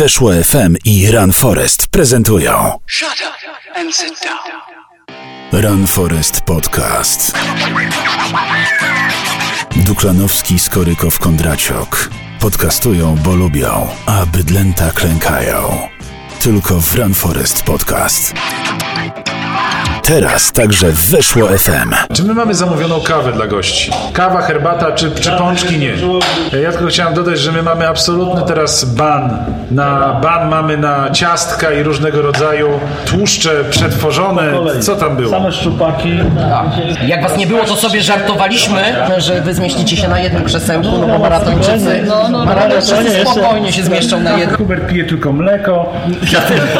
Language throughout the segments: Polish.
Weszło FM i Run Forest prezentują Shut up and sit down. Run Forest Podcast. Duklanowski, Skorykow, Kondraciok. Podcastują, bo lubią, a bydlęta klękają. Tylko w Run Forest Podcast. Teraz także Weszło FM. Czy my mamy zamówioną kawę dla gości? Kawa, herbata czy, czy pączki? Nie. Ja tylko chciałem dodać, że my mamy absolutny teraz ban. Na ban mamy na ciastka i różnego rodzaju tłuszcze przetworzone. Co tam było? Same szczupaki. Jak was nie było, to sobie żartowaliśmy, że wy zmieścicie się na jednym krzesełku, no bo maratończycy, maratończycy spokojnie się zmieszczą na jednym. Hubert pije tylko mleko.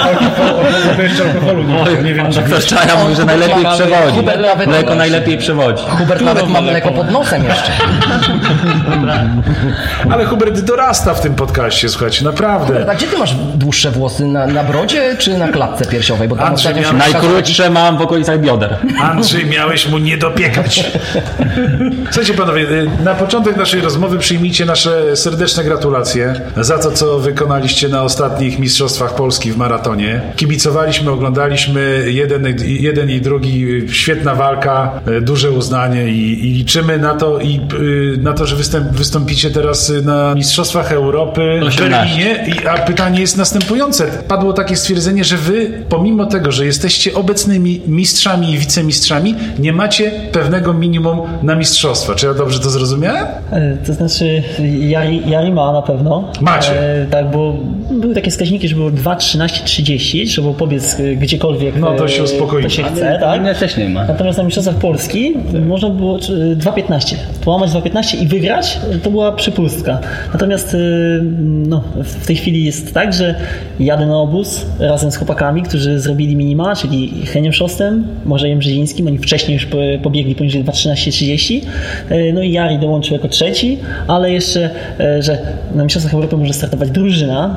Alkohol, to jeszcze alkoholu nie, nie wiem, czy Ktoś mówi, że najlepiej Hubert przewodzi. Hubert nawet- Mleko najlepiej przewodzi. Hubert nawet ma mleko pod nosem jeszcze. Ale Hubert dorasta w tym podcaście, słuchajcie, naprawdę. A gdzie ty masz dłuższe włosy? Na, na brodzie czy na klatce piersiowej? Bo tam Andrzej miał- Najkrótsze mam w okolicach bioder. Andrzej, miałeś mu nie dopiekać. Słuchajcie panowie, y, na początek naszej rozmowy przyjmijcie nasze serdeczne gratulacje za to, co wykonaliście na ostatnich Mistrzostwach Polski w maratonie. Kibicowaliśmy, oglądaliśmy jeden, jeden i drugi, świetna walka, y, duże uznanie i, i liczymy na to, i, y, na to, że występ, wystąpicie teraz y, na Mistrzostwach Europy w 18. Berlinie. I, a pytanie jest następujące. Padło takie stwierdzenie, że wy, pomimo tego, że jesteście obecnymi mistrzami i wicemistrzami, nie macie pewnego minimum na mistrzostwa. Czy ja dobrze to zrozumiałem? E, To znaczy, Jari, Jari ma na pewno. Macie. E, tak, bo były takie wskaźniki, że było 2, 13, 30, że było pobiec e, gdziekolwiek No, to e, się uspokoimy. to się chce, tak? Nie ma. Natomiast na Mistrzostwach Polski można było e, 2,15. Połamać 2,15 i wygrać, to była przypustka. Natomiast e, no, w tej chwili jest tak, że jadę na obóz razem z chłopakami, którzy zrobili minima, czyli Heniem Szostem, Marzejem Brzezińskim. Oni wcześniej już po- pobiegli poniżej 2,13,30. E, No i Jari dołączył jako trzeci, ale jeszcze, że na Mistrzostwach Europy może startować drużyna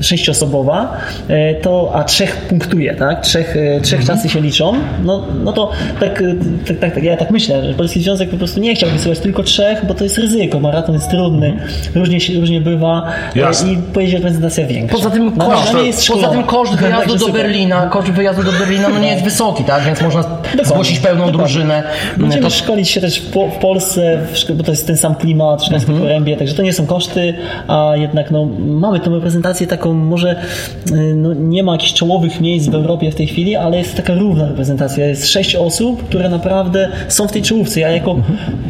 sześcioosobowa, e, to, a trzech punktuje, tak? Trzech, trzech czasy się liczą. No, no to tak, tak, tak, tak, ja tak myślę, że Polski Związek po prostu nie chciał wysyłać tylko trzech, bo to jest ryzyko. Maraton jest trudny, różnie, się, różnie bywa e, Jasne. i pojedzie reprezentacja większa. Poza tym, no, koszt, no, nie jest poza tym koszt wyjazdu Także do super. Berlina, koszt wyjazdu do Berlina no nie jest wysoki, tak? Więc można zgłosić pełną Dokładnie. drużynę. Będziemy To szkolić się też w, po, w Polsce, w bo to jest ten sam klimat, w Mhm. w Porębie, także to nie są koszty, a jednak no, mamy tą reprezentację taką, może y, no, nie ma jakichś czołowych miejsc w Europie w tej chwili, ale jest taka równa reprezentacja. Jest sześć osób, które naprawdę są w tej czołówce. Ja jako,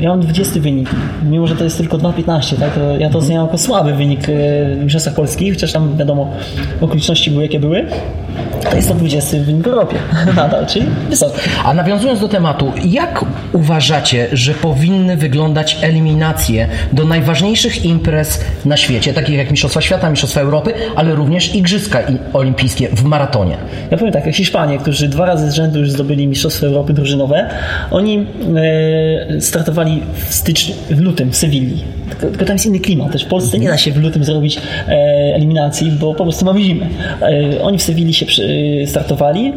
ja mam 20 wynik, mimo że to jest tylko 2,15, tak? to ja to oceniam jako słaby wynik w Mistrzostwach Polskich, chociaż tam wiadomo, okoliczności były jakie były. To jest to 20 wynik w Europie nadal, czyli wysoki. A nawiązując do tematu, jak uważacie, że powinny wyglądać eliminacje do najważniejszych imprez na świecie, takich jak Mistrzostwa Świata, Mistrzostwa Europy, ale również Igrzyska Olimpijskie w maratonie? Ja powiem tak, Hiszpanie, którzy dwa razy z rzędu już zdobyli Mistrzostwo Europy drużynowe, oni e, startowali w styczniu, w lutym w Sewilli. Tylko, tam jest inny klimat. Też w Polsce nie da się w lutym zrobić e, eliminacji, bo po prostu mamy zimę. E, oni w Sewilli się e, startowali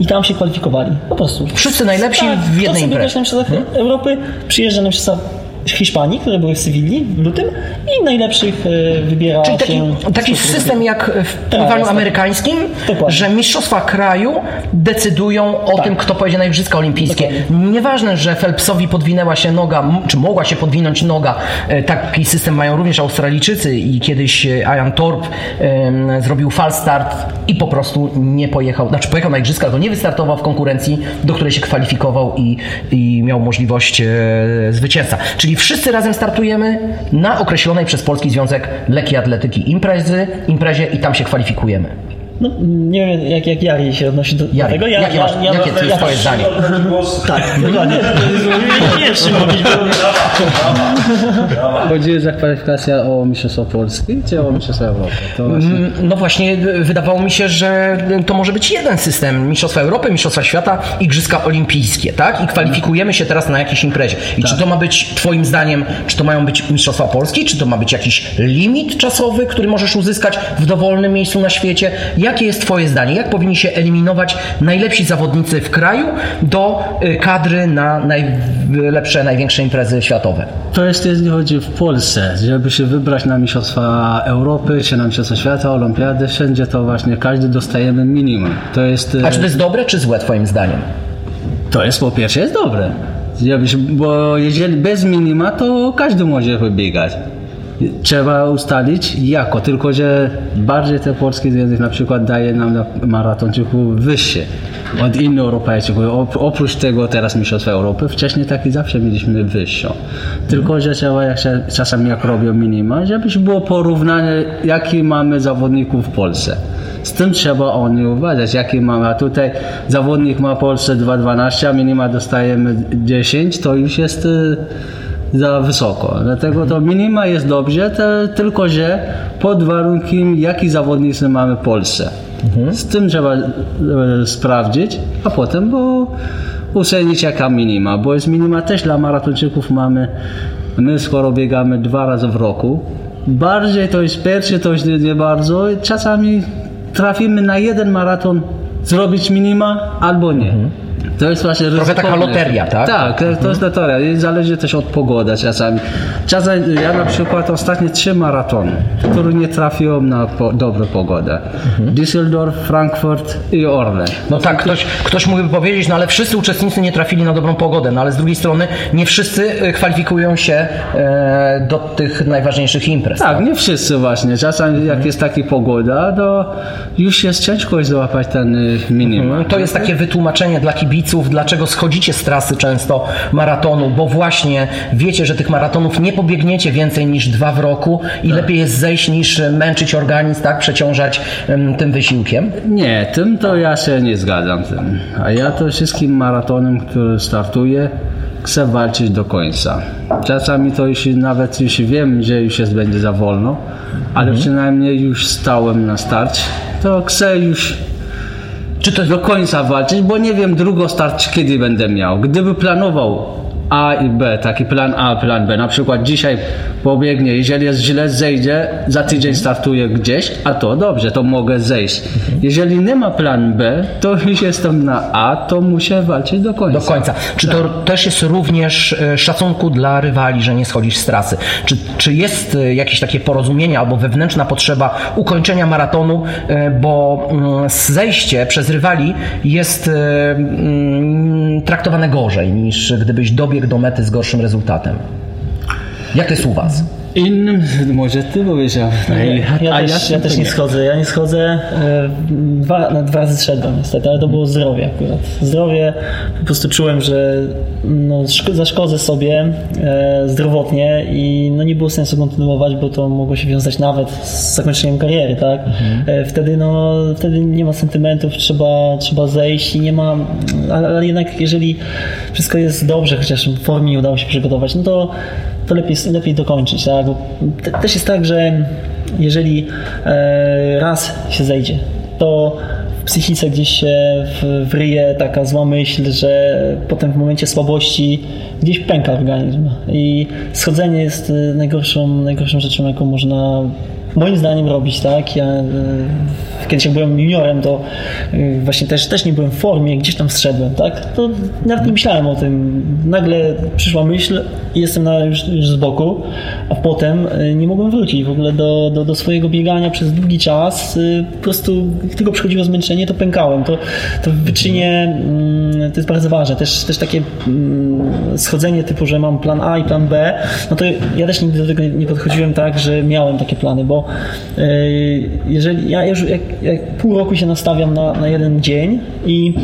i tam się kwalifikowali. Po prostu. Wszyscy najlepsi w kto jednej imprezie. Mistrzostwach Europy, przyjeżdża na Mistrzostwa Hiszpanii, które były w Sewilli w lutym i najlepszych e, wybiera Czyli taki, się... taki system jak w pływaniu jest tak. amerykańskim, Dokładnie. że mistrzostwa kraju decydują o Tak. tym, kto pojedzie na Igrzyska Olimpijskie. Nieważne, że Phelpsowi podwinęła się noga, czy mogła się podwinąć noga. E, Taki system mają również Australijczycy i kiedyś e, Ian Thorpe em, zrobił fal start i po prostu nie pojechał, znaczy pojechał na Igrzyska, to nie wystartował w konkurencji, do której się kwalifikował i, i miał możliwość zwycięstwa. Czyli wszyscy razem startujemy na określonej przez Polski Związek Lekkiej Atletyki imprezy, imprezie i tam się kwalifikujemy. No, nie wiem, jak, jak Jari się odnosi do, Jari, tego. jakie masz- jakie jest twoje zdanie? Tak, dokładnie. Pierwszy mówić, bo Chodzi za kwalifikacja o Mistrzostwo Polski czy o Mistrzostwo Europy? To właśnie... Mm, No właśnie, y, wydawało mi się, że to może być jeden system. Mistrzostwa Europy, Mistrzostwa Świata, Igrzyska Olimpijskie, tak? I kwalifikujemy się teraz na jakiejś imprezie. I czy to ma być, twoim zdaniem, czy to mają być Mistrzostwa Polski, czy to ma być jakiś limit czasowy, który możesz uzyskać w dowolnym miejscu na świecie? Jak Jakie jest Twoje zdanie? Jak powinni się eliminować najlepsi zawodnicy w kraju do y, kadry na najlepsze, największe imprezy światowe? To jest jeśli chodzi w Polsce, żeby się wybrać na Mistrzostwa Europy, czy na Mistrzostwa Świata, Olimpiady, wszędzie to właśnie każdy dostajemy minimum. To jest, A czy to jest dobre, czy złe Twoim zdaniem? to jest po pierwsze jest dobre. Bo jeżeli bez minima, to każdy może wybiegać. Trzeba ustalić jako, tylko że bardziej te polskie związek na przykład daje nam na maratonczyków wyższe od innych Europejczyków. Op- Oprócz tego teraz Mistrzostwa Europy, wcześniej taki zawsze mieliśmy wyższą. Tylko, że trzeba jak się, czasami jak robią minima, żebyś było porównanie, jaki mamy zawodników w Polsce. Z tym trzeba oni uważać, jaki mamy. A tutaj zawodnik ma Polsce 2,12, a minima dostajemy 10, to już jest y, za wysoko. Dlatego to minima jest dobrze, to, tylko że pod warunkiem, jaki zawodnicy mamy w Polsce. Z tym trzeba e, sprawdzić, a potem bo ocenić jaka minima, bo jest minima też dla maratończyków mamy, my skoro biegamy dwa razy w roku, bardziej to jest pierwszy, to jest nie, nie bardzo, czasami trafimy na jeden maraton zrobić minima albo nie. To jest właśnie Trochę taka loteria, tak? Tak, to jest loteria. I Zależy też od pogody czasami. Czasami ja na przykład ostatnie trzy maratony, które nie trafiłem na po, dobrą pogodę. Düsseldorf, Frankfurt i Orle. No tak, ktoś, ktoś mógłby powiedzieć, no ale wszyscy uczestnicy nie trafili na dobrą pogodę, no ale z drugiej strony nie wszyscy y, kwalifikują się e, do tych najważniejszych imprez. Tak, nie wszyscy właśnie. Czasami jak jest taka pogoda, to już jest ciężko złapać ten y, minimum. To jest takie wytłumaczenie dla kibiców, dlaczego schodzicie z trasy często maratonu, bo właśnie wiecie, że tych maratonów nie pobiegniecie więcej niż dwa w roku i lepiej jest zejść niż męczyć organizm, tak, przeciążać tym wysiłkiem. Nie, tym to ja się nie zgadzam tym. A ja to wszystkim maratonem, który startuję, chcę walczyć do końca. Czasami to już nawet już wiem, że już jest będzie za wolno, ale przynajmniej już stałem na starcie, to chcę już Czy to do końca walczyć, bo nie wiem drugo start kiedy będę miał. Gdyby planował A i B, taki plan A, plan B, na przykład dzisiaj pobiegnie, jeżeli jest źle, zejdzie, za tydzień startuję gdzieś, a to dobrze, to mogę zejść. Jeżeli nie ma plan B, to już jestem na A, to muszę walczyć do końca. do końca. Czy to też jest również e, szacunku dla rywali, że nie schodzisz z trasy? Czy, czy jest e, jakieś takie porozumienie albo wewnętrzna potrzeba ukończenia maratonu, e, bo mm, zejście przez rywali jest mm, traktowane gorzej niż gdybyś dobiegł do mety z gorszym rezultatem? Jak to jest u Was? Innym, może ty powiedział. Ja, A też, ja też nie schodzę. Ja nie schodzę. e, Dwa, na dwa razy szedłem niestety, ale to było zdrowie akurat. Zdrowie, po prostu czułem, że no, szko- zaszkodzę sobie e, zdrowotnie i no, nie było sensu kontynuować, bo to mogło się wiązać nawet z zakończeniem kariery, tak? E, Wtedy, no, wtedy nie ma sentymentów, trzeba, trzeba zejść i nie ma, ale, ale jednak jeżeli wszystko jest dobrze, chociaż w formie nie udało się przygotować, no to to lepiej, lepiej dokończyć. Tak? Te, też jest tak, że jeżeli e, raz się zejdzie, to w psychice gdzieś się wryje taka zła myśl, że potem w momencie słabości gdzieś pęka organizm. I schodzenie jest e, najgorszą, najgorszą rzeczą, jaką można moim zdaniem robić, tak? Ja e, kiedyś jak byłem juniorem, to e, właśnie też, też nie byłem w formie, gdzieś tam zszedłem, tak? To nawet nie myślałem o tym. Nagle przyszła myśl i jestem na, już, już z boku, a potem e, nie mogłem wrócić w ogóle do, do, do swojego biegania przez długi czas. Po prostu jak tylko przychodziło zmęczenie, to pękałem. To, to w wyczynie mm, to jest bardzo ważne. Też, też takie mm, schodzenie typu, że mam plan A i plan B, no to ja też nigdy do tego nie podchodziłem tak, że miałem takie plany, bo e, jeżeli ja już jak, jak pół roku się nastawiam na, na jeden dzień i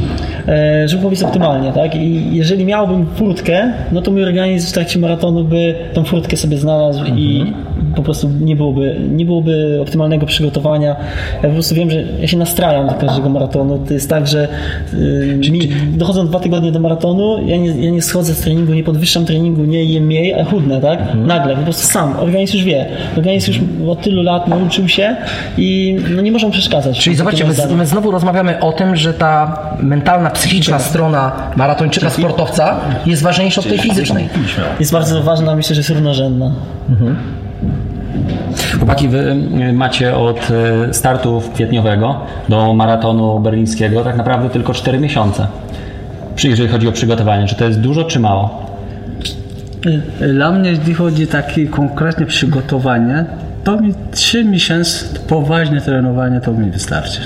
e, żeby powiedzieć optymalnie, tak? I jeżeli miałbym furtkę, no to mój organizm w trakcie maratonu by tą furtkę sobie znalazł i po prostu nie byłoby, nie byłoby optymalnego przygotowania. Ja po prostu wiem, że ja się nastrajam do każdego maratonu. To jest tak, że y, mi dochodzą dwa tygodnie do maratonu, ja nie, ja nie schodzę z treningu, nie podwyższam treningu, nie jem mniej, a chudnę, tak? Nagle, po prostu sam. Organizm już wie. Organizm już od tylu lat nauczył się i no, nie możemy przeszkadzać. Czyli zobaczcie, my, my znowu rozmawiamy o tym, że ta mentalna, psychiczna strona maratończyka, sportowca jest ważniejsza od tej fizycznej. Jest bardzo ważna, myślę, że jest równorzędna. Chłopaki, wy y, macie od y, startu kwietniowego do maratonu berlińskiego tak naprawdę tylko 4 miesiące. Jeżeli chodzi o przygotowanie, czy to jest dużo, czy mało? Dla mnie, jeśli chodzi o takie konkretne przygotowanie, to mi 3 miesiące poważne trenowanie to mi wystarczy.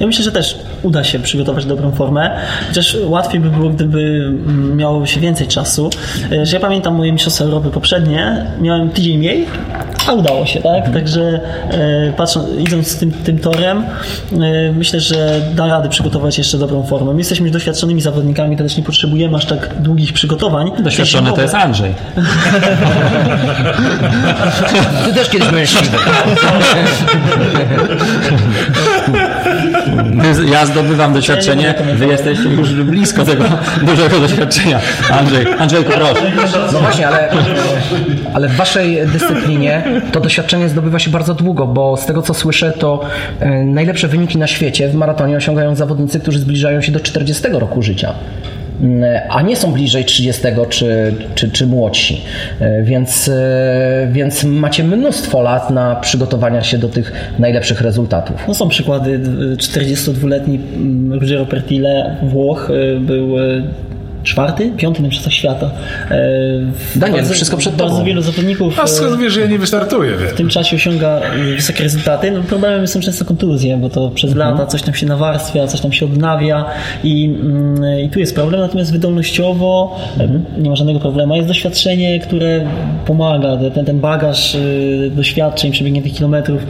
Ja myślę, że też uda się przygotować dobrą formę, chociaż łatwiej by było, gdyby mm, miało się więcej czasu. E, Że ja pamiętam moje Mistrzostwa Europy poprzednie, miałem tydzień mniej, a udało się, tak? Także e, patrząc, idąc tym, tym torem, e, myślę, że da rady przygotować jeszcze dobrą formę. My jesteśmy już doświadczonymi zawodnikami, to też nie potrzebujemy aż tak długich przygotowań. Doświadczony to jest Andrzej. Ty też kiedyś byłeś. Ja zdobywam doświadczenie, wy jesteście już blisko tego dużego doświadczenia. Andrzej, Andrzejku, proszę. No właśnie, ale, ale w waszej dyscyplinie to doświadczenie zdobywa się bardzo długo, bo z tego co słyszę, to e, najlepsze wyniki na świecie w maratonie osiągają zawodnicy, którzy zbliżają się do 40 roku życia. A nie są bliżej 30 czy, czy, czy młodsi. E, Więc, e, więc macie mnóstwo lat na przygotowania się do tych najlepszych rezultatów. No są przykłady. y, 42-letni mm, Ruggero Pertile, Włoch, y, był czwarty, piąty na Mistrzostwach Świata. Y, Daniel, bardzo- wszystko przed Bardzo tobą. wielu zawodników A skąd wiesz, że ja nie wystartuję, wie? w tym czasie osiąga y, wysokie rezultaty. No, problemem są często kontuzje, bo to przez Mhm. lata coś tam się nawarstwia, coś tam się odnawia i, mm, i tu jest problem. Natomiast wydolnościowo Mhm. nie ma żadnego problemu. Jest doświadczenie, które pomaga, ten, ten bagaż doświadczeń, przebiegniętych kilometrów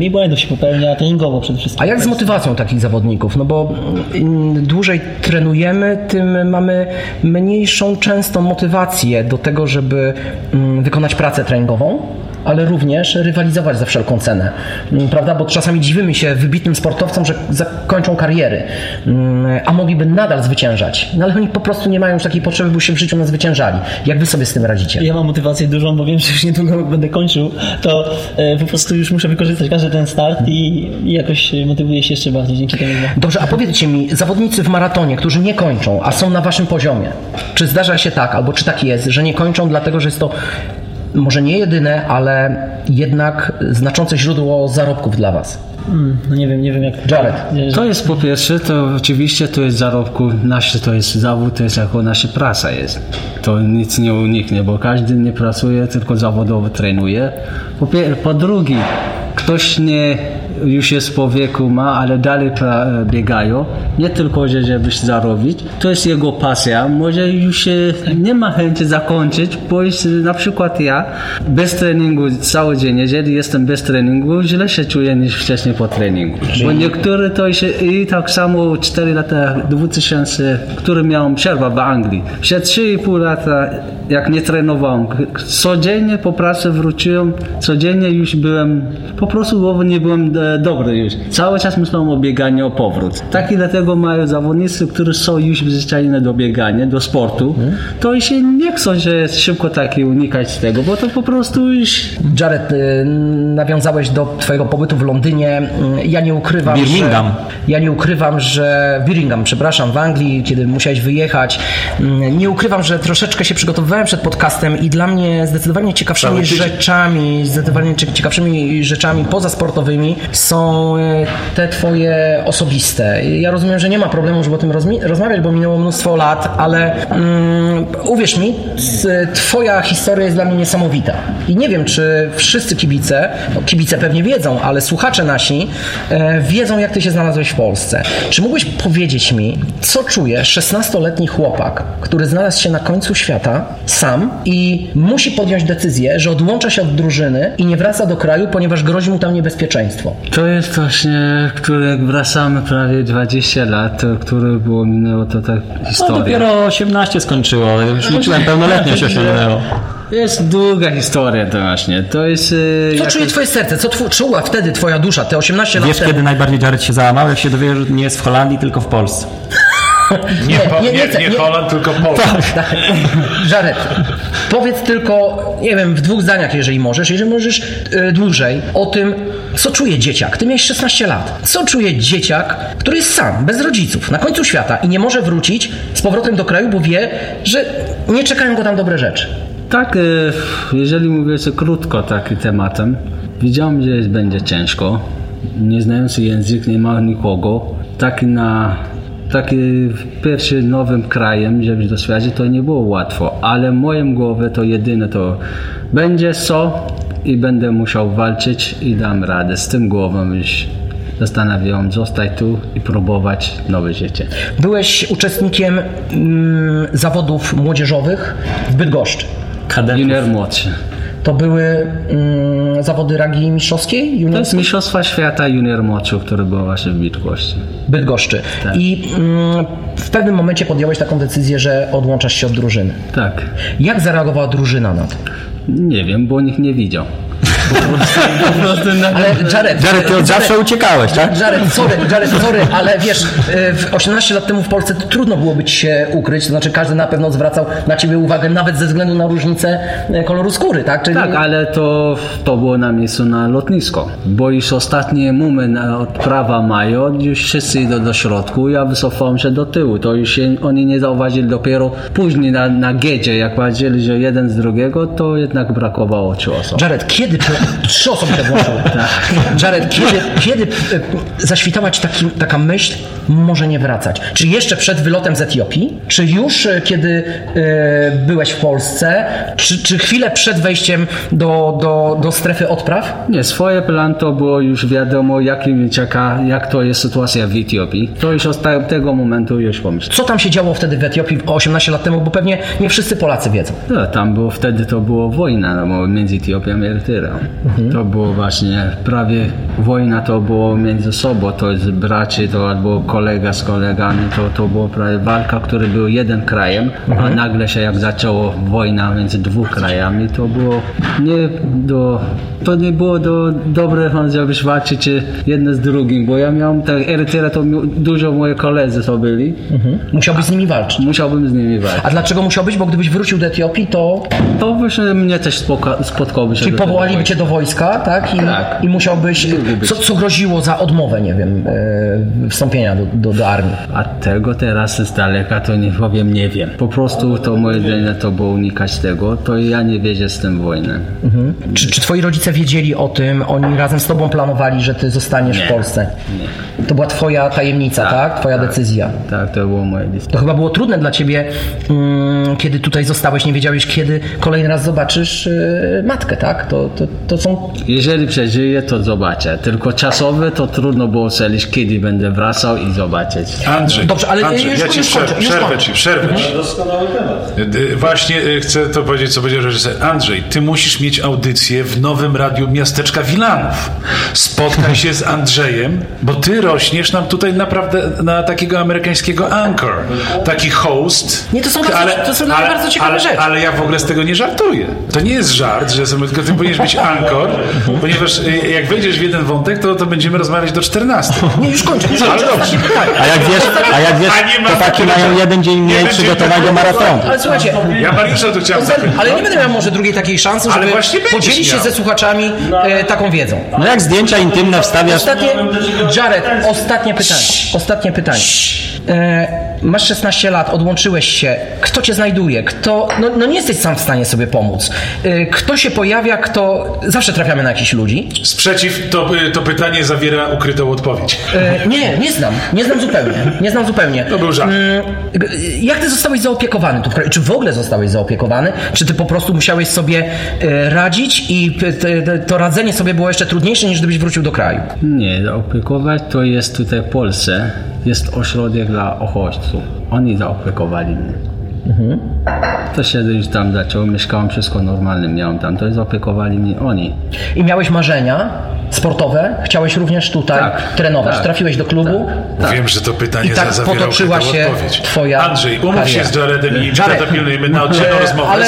y, i błędów się popełnia treningowo przede wszystkim. Mhm. A jak z motywacją takich zawodników? No bo im dłużej trenujemy, tym mamy mniejszą często motywację do tego, żeby mm, wykonać pracę treningową. Ale również rywalizować za wszelką cenę, Mm, prawda? Bo czasami dziwimy się wybitnym sportowcom, że zakończą kariery, mm, a mogliby nadal zwyciężać. No ale oni po prostu nie mają już takiej potrzeby, by się w życiu nazwyciężali. Jak wy sobie z tym radzicie? Ja mam motywację dużą, bo wiem, że już niedługo będę kończył, to e, po prostu już muszę wykorzystać każdy ten start i, jakoś motywuję się jeszcze bardziej dzięki temu. Dobrze, a powiedzcie mi, zawodnicy w maratonie, którzy nie kończą, a są na waszym poziomie, czy zdarza się tak, albo czy tak jest, że nie kończą dlatego, że jest to może nie jedyne, ale jednak znaczące źródło zarobków dla was? Mm, no nie wiem, nie wiem jak... Jared. To jest po pierwsze, to oczywiście to jest zarobku, nasze to jest zawód, to jest jako nasza praca jest. To nic nie uniknie, bo każdy nie pracuje, tylko zawodowo trenuje. Po, pier- po drugie, ktoś nie już jest po wieku ma, ale dalej pra- biegają, nie tylko, że żeby zarobić, to jest jego pasja, może już się nie ma chęci zakończyć, bo jest, na przykład ja bez treningu cały dzień, jeżeli jestem bez treningu, źle się czuję niż wcześniej po treningu. Bo niektórzy to się i tak samo 4 lata 2000, który miałem przerwę w Anglii. Przez 3,5 lata jak nie trenowałem, codziennie po pracy wróciłem, codziennie już byłem, po prostu głowy nie byłem e, dobry już. Cały czas myślałem o bieganiu, o powrót. Tak i dlatego mają zawodnicy, którzy są już przyzwyczajeni do biegania, do sportu, to się nie chcą, że szybko takie unikać tego, bo to po prostu już Jared, y, nawiązałeś do twojego pobytu w Londynie. Y, Ja nie ukrywam, Birmingham. że... Ja nie ukrywam, że... Birmingham, przepraszam, w Anglii, kiedy musiałeś wyjechać. y, Nie ukrywam, że troszeczkę się przygotowywałem przed podcastem i dla mnie zdecydowanie ciekawszymi rzeczami, zdecydowanie cie- ciekawszymi rzeczami pozasportowymi są y, te twoje osobiste. Ja rozumiem, że nie ma problemu, żeby o tym rozmawiać, bo minęło mnóstwo lat, ale mm, uwierz mi, twoja historia jest dla mnie niesamowita. I nie wiem, czy wszyscy kibice, no kibice pewnie wiedzą, ale słuchacze nasi e, wiedzą, jak ty się znalazłeś w Polsce. Czy mógłbyś powiedzieć mi, co czuje 16-letni chłopak, który znalazł się na końcu świata sam i musi podjąć decyzję, że odłącza się od drużyny i nie wraca do kraju, ponieważ grozi mu tam niebezpieczeństwo? To jest właśnie, które jak wracamy prawie 20 lat, to, które było minęło to tak No historia. dopiero 18 skończyło, już liczyłem pełnoletnie się osiągnęło. Jest długa historia to właśnie. To jest... e, Co jak- czuje twoje serce? Co tw- czuła wtedy twoja dusza, te 18 lat Wiesz, temu? kiedy najbardziej Jared się załamał? Jak się dowie, że nie jest w Holandii, tylko w Polsce. Nie, po, nie, nie, nie nie, nie- Holand, tylko Polska. Tak. Jared, powiedz tylko, nie wiem, w dwóch zdaniach, jeżeli możesz, jeżeli możesz e, dłużej, o tym, co czuje dzieciak. Ty miałeś 16 lat. Co czuje dzieciak, który jest sam, bez rodziców, na końcu świata i nie może wrócić z powrotem do kraju, bo wie, że nie czekają go tam dobre rzeczy. Tak, e, jeżeli mówię sobie krótko takim tematem, widziałem, że jest, będzie ciężko. Nie znający język, nie ma nikogo. Taki na taki pierwszy nowym krajem, żeby doświadczyć, to nie było łatwo, ale w moim głowie to jedyne to będzie co i będę musiał walczyć i dam radę. Z tym głową już zastanawiałem, zostać tu i próbować nowe życie. Byłeś uczestnikiem mm, zawodów młodzieżowych w Bydgoszczy. Kadetów. Junior młodszy. To były mm, zawody ragi mistrzowskiej? To Junior... jest Mistrzostwa Świata Junior młodszy, który był właśnie w Bydgoszczy. Bydgoszczy. I mm, w pewnym momencie podjąłeś taką decyzję, że odłączasz się od drużyny. Tak. Jak zareagowała drużyna na to? Nie wiem, bo nikt nie widział. Ale Jared, Jared, ty od zawsze uciekałeś, tak? Jared, sorry, Jared, sorry, ale wiesz, y, w 18 lat temu w Polsce to trudno było być się ukryć, to znaczy każdy na pewno zwracał na ciebie uwagę, nawet ze względu na różnicę e, koloru skóry, tak? Czyli Tak, ale to, to było na miejscu na lotnisko. Bo już ostatnie mumy na odprawa mają, już wszyscy idą do środku, ja wycofałem się do tyłu. To już się, oni nie zauważyli dopiero później na, na giedzie, jak patrzyli, że jeden z drugiego, to jednak brakowało trzy osób. Jared, kiedy trzy osoby te włączyły? Jared, kiedy, kiedy e, zaświtała ci taki, taka myśl, może nie wracać? Czy jeszcze przed wylotem z Etiopii? Czy już e, kiedy e, byłeś w Polsce? Czy, czy chwilę przed wejściem do, do, do strefy odpraw? Nie, swoje plan to było już wiadomo, jak, mi czeka, jak to jest sytuacja w Etiopii. To już od te- tego momentu już pomyślałem. Co tam się działo wtedy w Etiopii 18 lat temu? Bo pewnie nie wszyscy Polacy wiedzą. No, tam było, wtedy to było wojna no, między Etiopią i Erytreą. To było właśnie prawie wojna to było między sobą, to jest braci, to albo kolega z kolegami, to, to było prawie walka, który był jeden krajem, a nagle się jak zaczęło wojna między dwóch krajami, to było nie do, to nie było do, dobre, żebyś walczyć jedne z drugim, bo ja miałem tak Erytrea, to dużo moi koledzy to byli, Musiałbyś z nimi walczyć. musiałbym z nimi walczyć. A dlaczego musiałbyś? Bo gdybyś wrócił do Etiopii, to To właśnie mnie też spotkałoby się czyli powołaliby wojska. Cię do wojska, tak? I, Tak. i musiałbyś. Co, co groziło za odmowę, nie wiem, e, wstąpienia do, do, do armii? A tego teraz z daleka to nie powiem, nie wiem. Po prostu to moje zdanie to było unikać tego, to ja nie wierzę z tym wojnę. Czy, czy twoi rodzice wiedzieli o tym? Oni razem z tobą planowali, że ty zostaniesz w Polsce? To była twoja tajemnica, tak? Twoja decyzja. Tak, to było moje decyzje. To chyba było trudne dla ciebie, mm, kiedy tutaj zostałeś, nie wiedziałeś, kiedy kolejny raz zobaczysz e, matkę, tak? To, to, to są. Jeżeli przeżyję, to zobaczę. Tylko czasowe to trudno było ocenić, kiedy będę wracał i zobaczyć. Andrzej, Dobrze, ale Andrzej już- ja ci już przerwę, kończę, przerwę ci, przerwę ci. Doskonały temat. Y, Właśnie y, chcę to powiedzieć, co powiedział reżyser. Andrzej, ty musisz mieć audycję w nowym radiu miasteczka Wilanów. Spotkaj się z Andrzejem, bo ty rośniesz nam tutaj naprawdę na takiego amerykańskiego anchor. Taki host. Nie, to są bardzo- to są mnie bardzo ciekawe ale, rzeczy. Ale ja w ogóle z tego nie żartuję. To nie jest żart, że sobie, tylko ty powinieneś być anchor, ponieważ y, jak wejdziesz w jeden wątek, to, to będziemy rozmawiać do 14. Nie, już kończę, już Ale kończę. dobrze. Pytanie. A jak wiesz, a jak wiesz, A chłopaki takiego- mają jeden dzień Nie mniej do maratonu. Ale słuchajcie, Ja Mariusza tu chciałem zapytać. ale nie będę miał może drugiej takiej szansy, żeby podzielić się ze słuchaczami e, taką wiedzą. No jak zdjęcia intymne wstawiasz, Ostatnie, Jared, ostatnie pytanie. Ostatnie pytanie. E, masz 16 lat, odłączyłeś się. Kto cię znajduje? Kto, no, no nie jesteś sam w stanie sobie pomóc. E, kto się pojawia, kto... Zawsze trafiamy na jakichś ludzi. Sprzeciw to, to pytanie zawiera ukrytą odpowiedź. E, nie, nie znam. Nie znam zupełnie. Nie znam zupełnie. To był żart. Mm, Jak ty zostałeś zaopiekowany tu w kraju? Czy w ogóle zostałeś zaopiekowany? Czy ty po prostu musiałeś sobie e, radzić i to radzenie sobie było jeszcze trudniejsze niż gdybyś wrócił do kraju? Nie, zaopiekować to jest tutaj w Polsce, jest ośrodek dla uchodźców. Oni zaopiekowali mnie. To się już tam zaczęło, mieszkałem wszystko normalnie, miałem tam, to zaopiekowali mnie oni. I miałeś marzenia sportowe? Chciałeś również tutaj Tak, trenować? tak, Trafiłeś do klubu? Wiem, że to pytanie I tak za- potoczyła się odpowiedź. twoja Andrzej, umów się z Jaredem i Jared. przedapilnujemy na oddzielną rozmowę. Ale,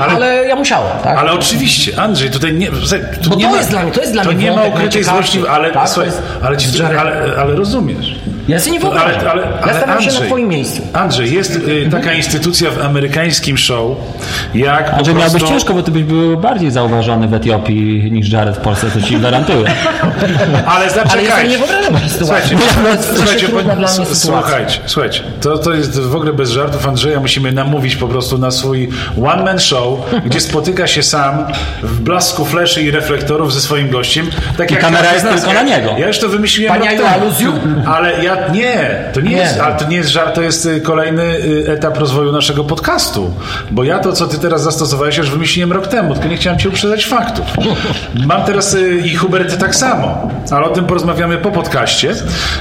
ale, ale ja musiałem, tak? ale oczywiście, Andrzej, tutaj nie, tu Bo nie to ma, jest dla mnie- to jest dla to mnie nie ma ukrytej złości, ale, Tak, to słuchaj, jest- ale, ci, ale, ale rozumiesz. Ja sobie nie wyobrażam. Ale, ale, ja ale stawiam się na twoim miejscu. Andrzej, jest y, taka instytucja w amerykańskim show, jak Andrzej miałbyś prostu... ciężko, bo ty byś był bardziej zauważony w Etiopii niż Jared w Polsce, to ci gwarantuję. Ale Ale ja zaczekajcie. nie wyobrażam sytuacji. Słuchajcie, słuchajcie, po- dla mnie słuchajcie, słuchajcie, to, to jest w ogóle bez żartów Andrzeja, musimy namówić po prostu na swój one-man show, gdzie spotyka się sam w blasku fleszy i reflektorów ze swoim gościem. Tak jak kamera jest tylko na niego. Ja już to wymyśliłem Pani rok temu. Ale ja, nie, to nie, Nie. jest, ale to nie jest żart, to jest y, kolejny y, etap rozwoju naszego podcastu. Bo ja to, co ty teraz zastosowałeś, już wymyśliłem rok temu, tylko nie chciałem ci uprzedzać faktów. Mam teraz y, i Hubert tak samo, ale o tym porozmawiamy po podcaście,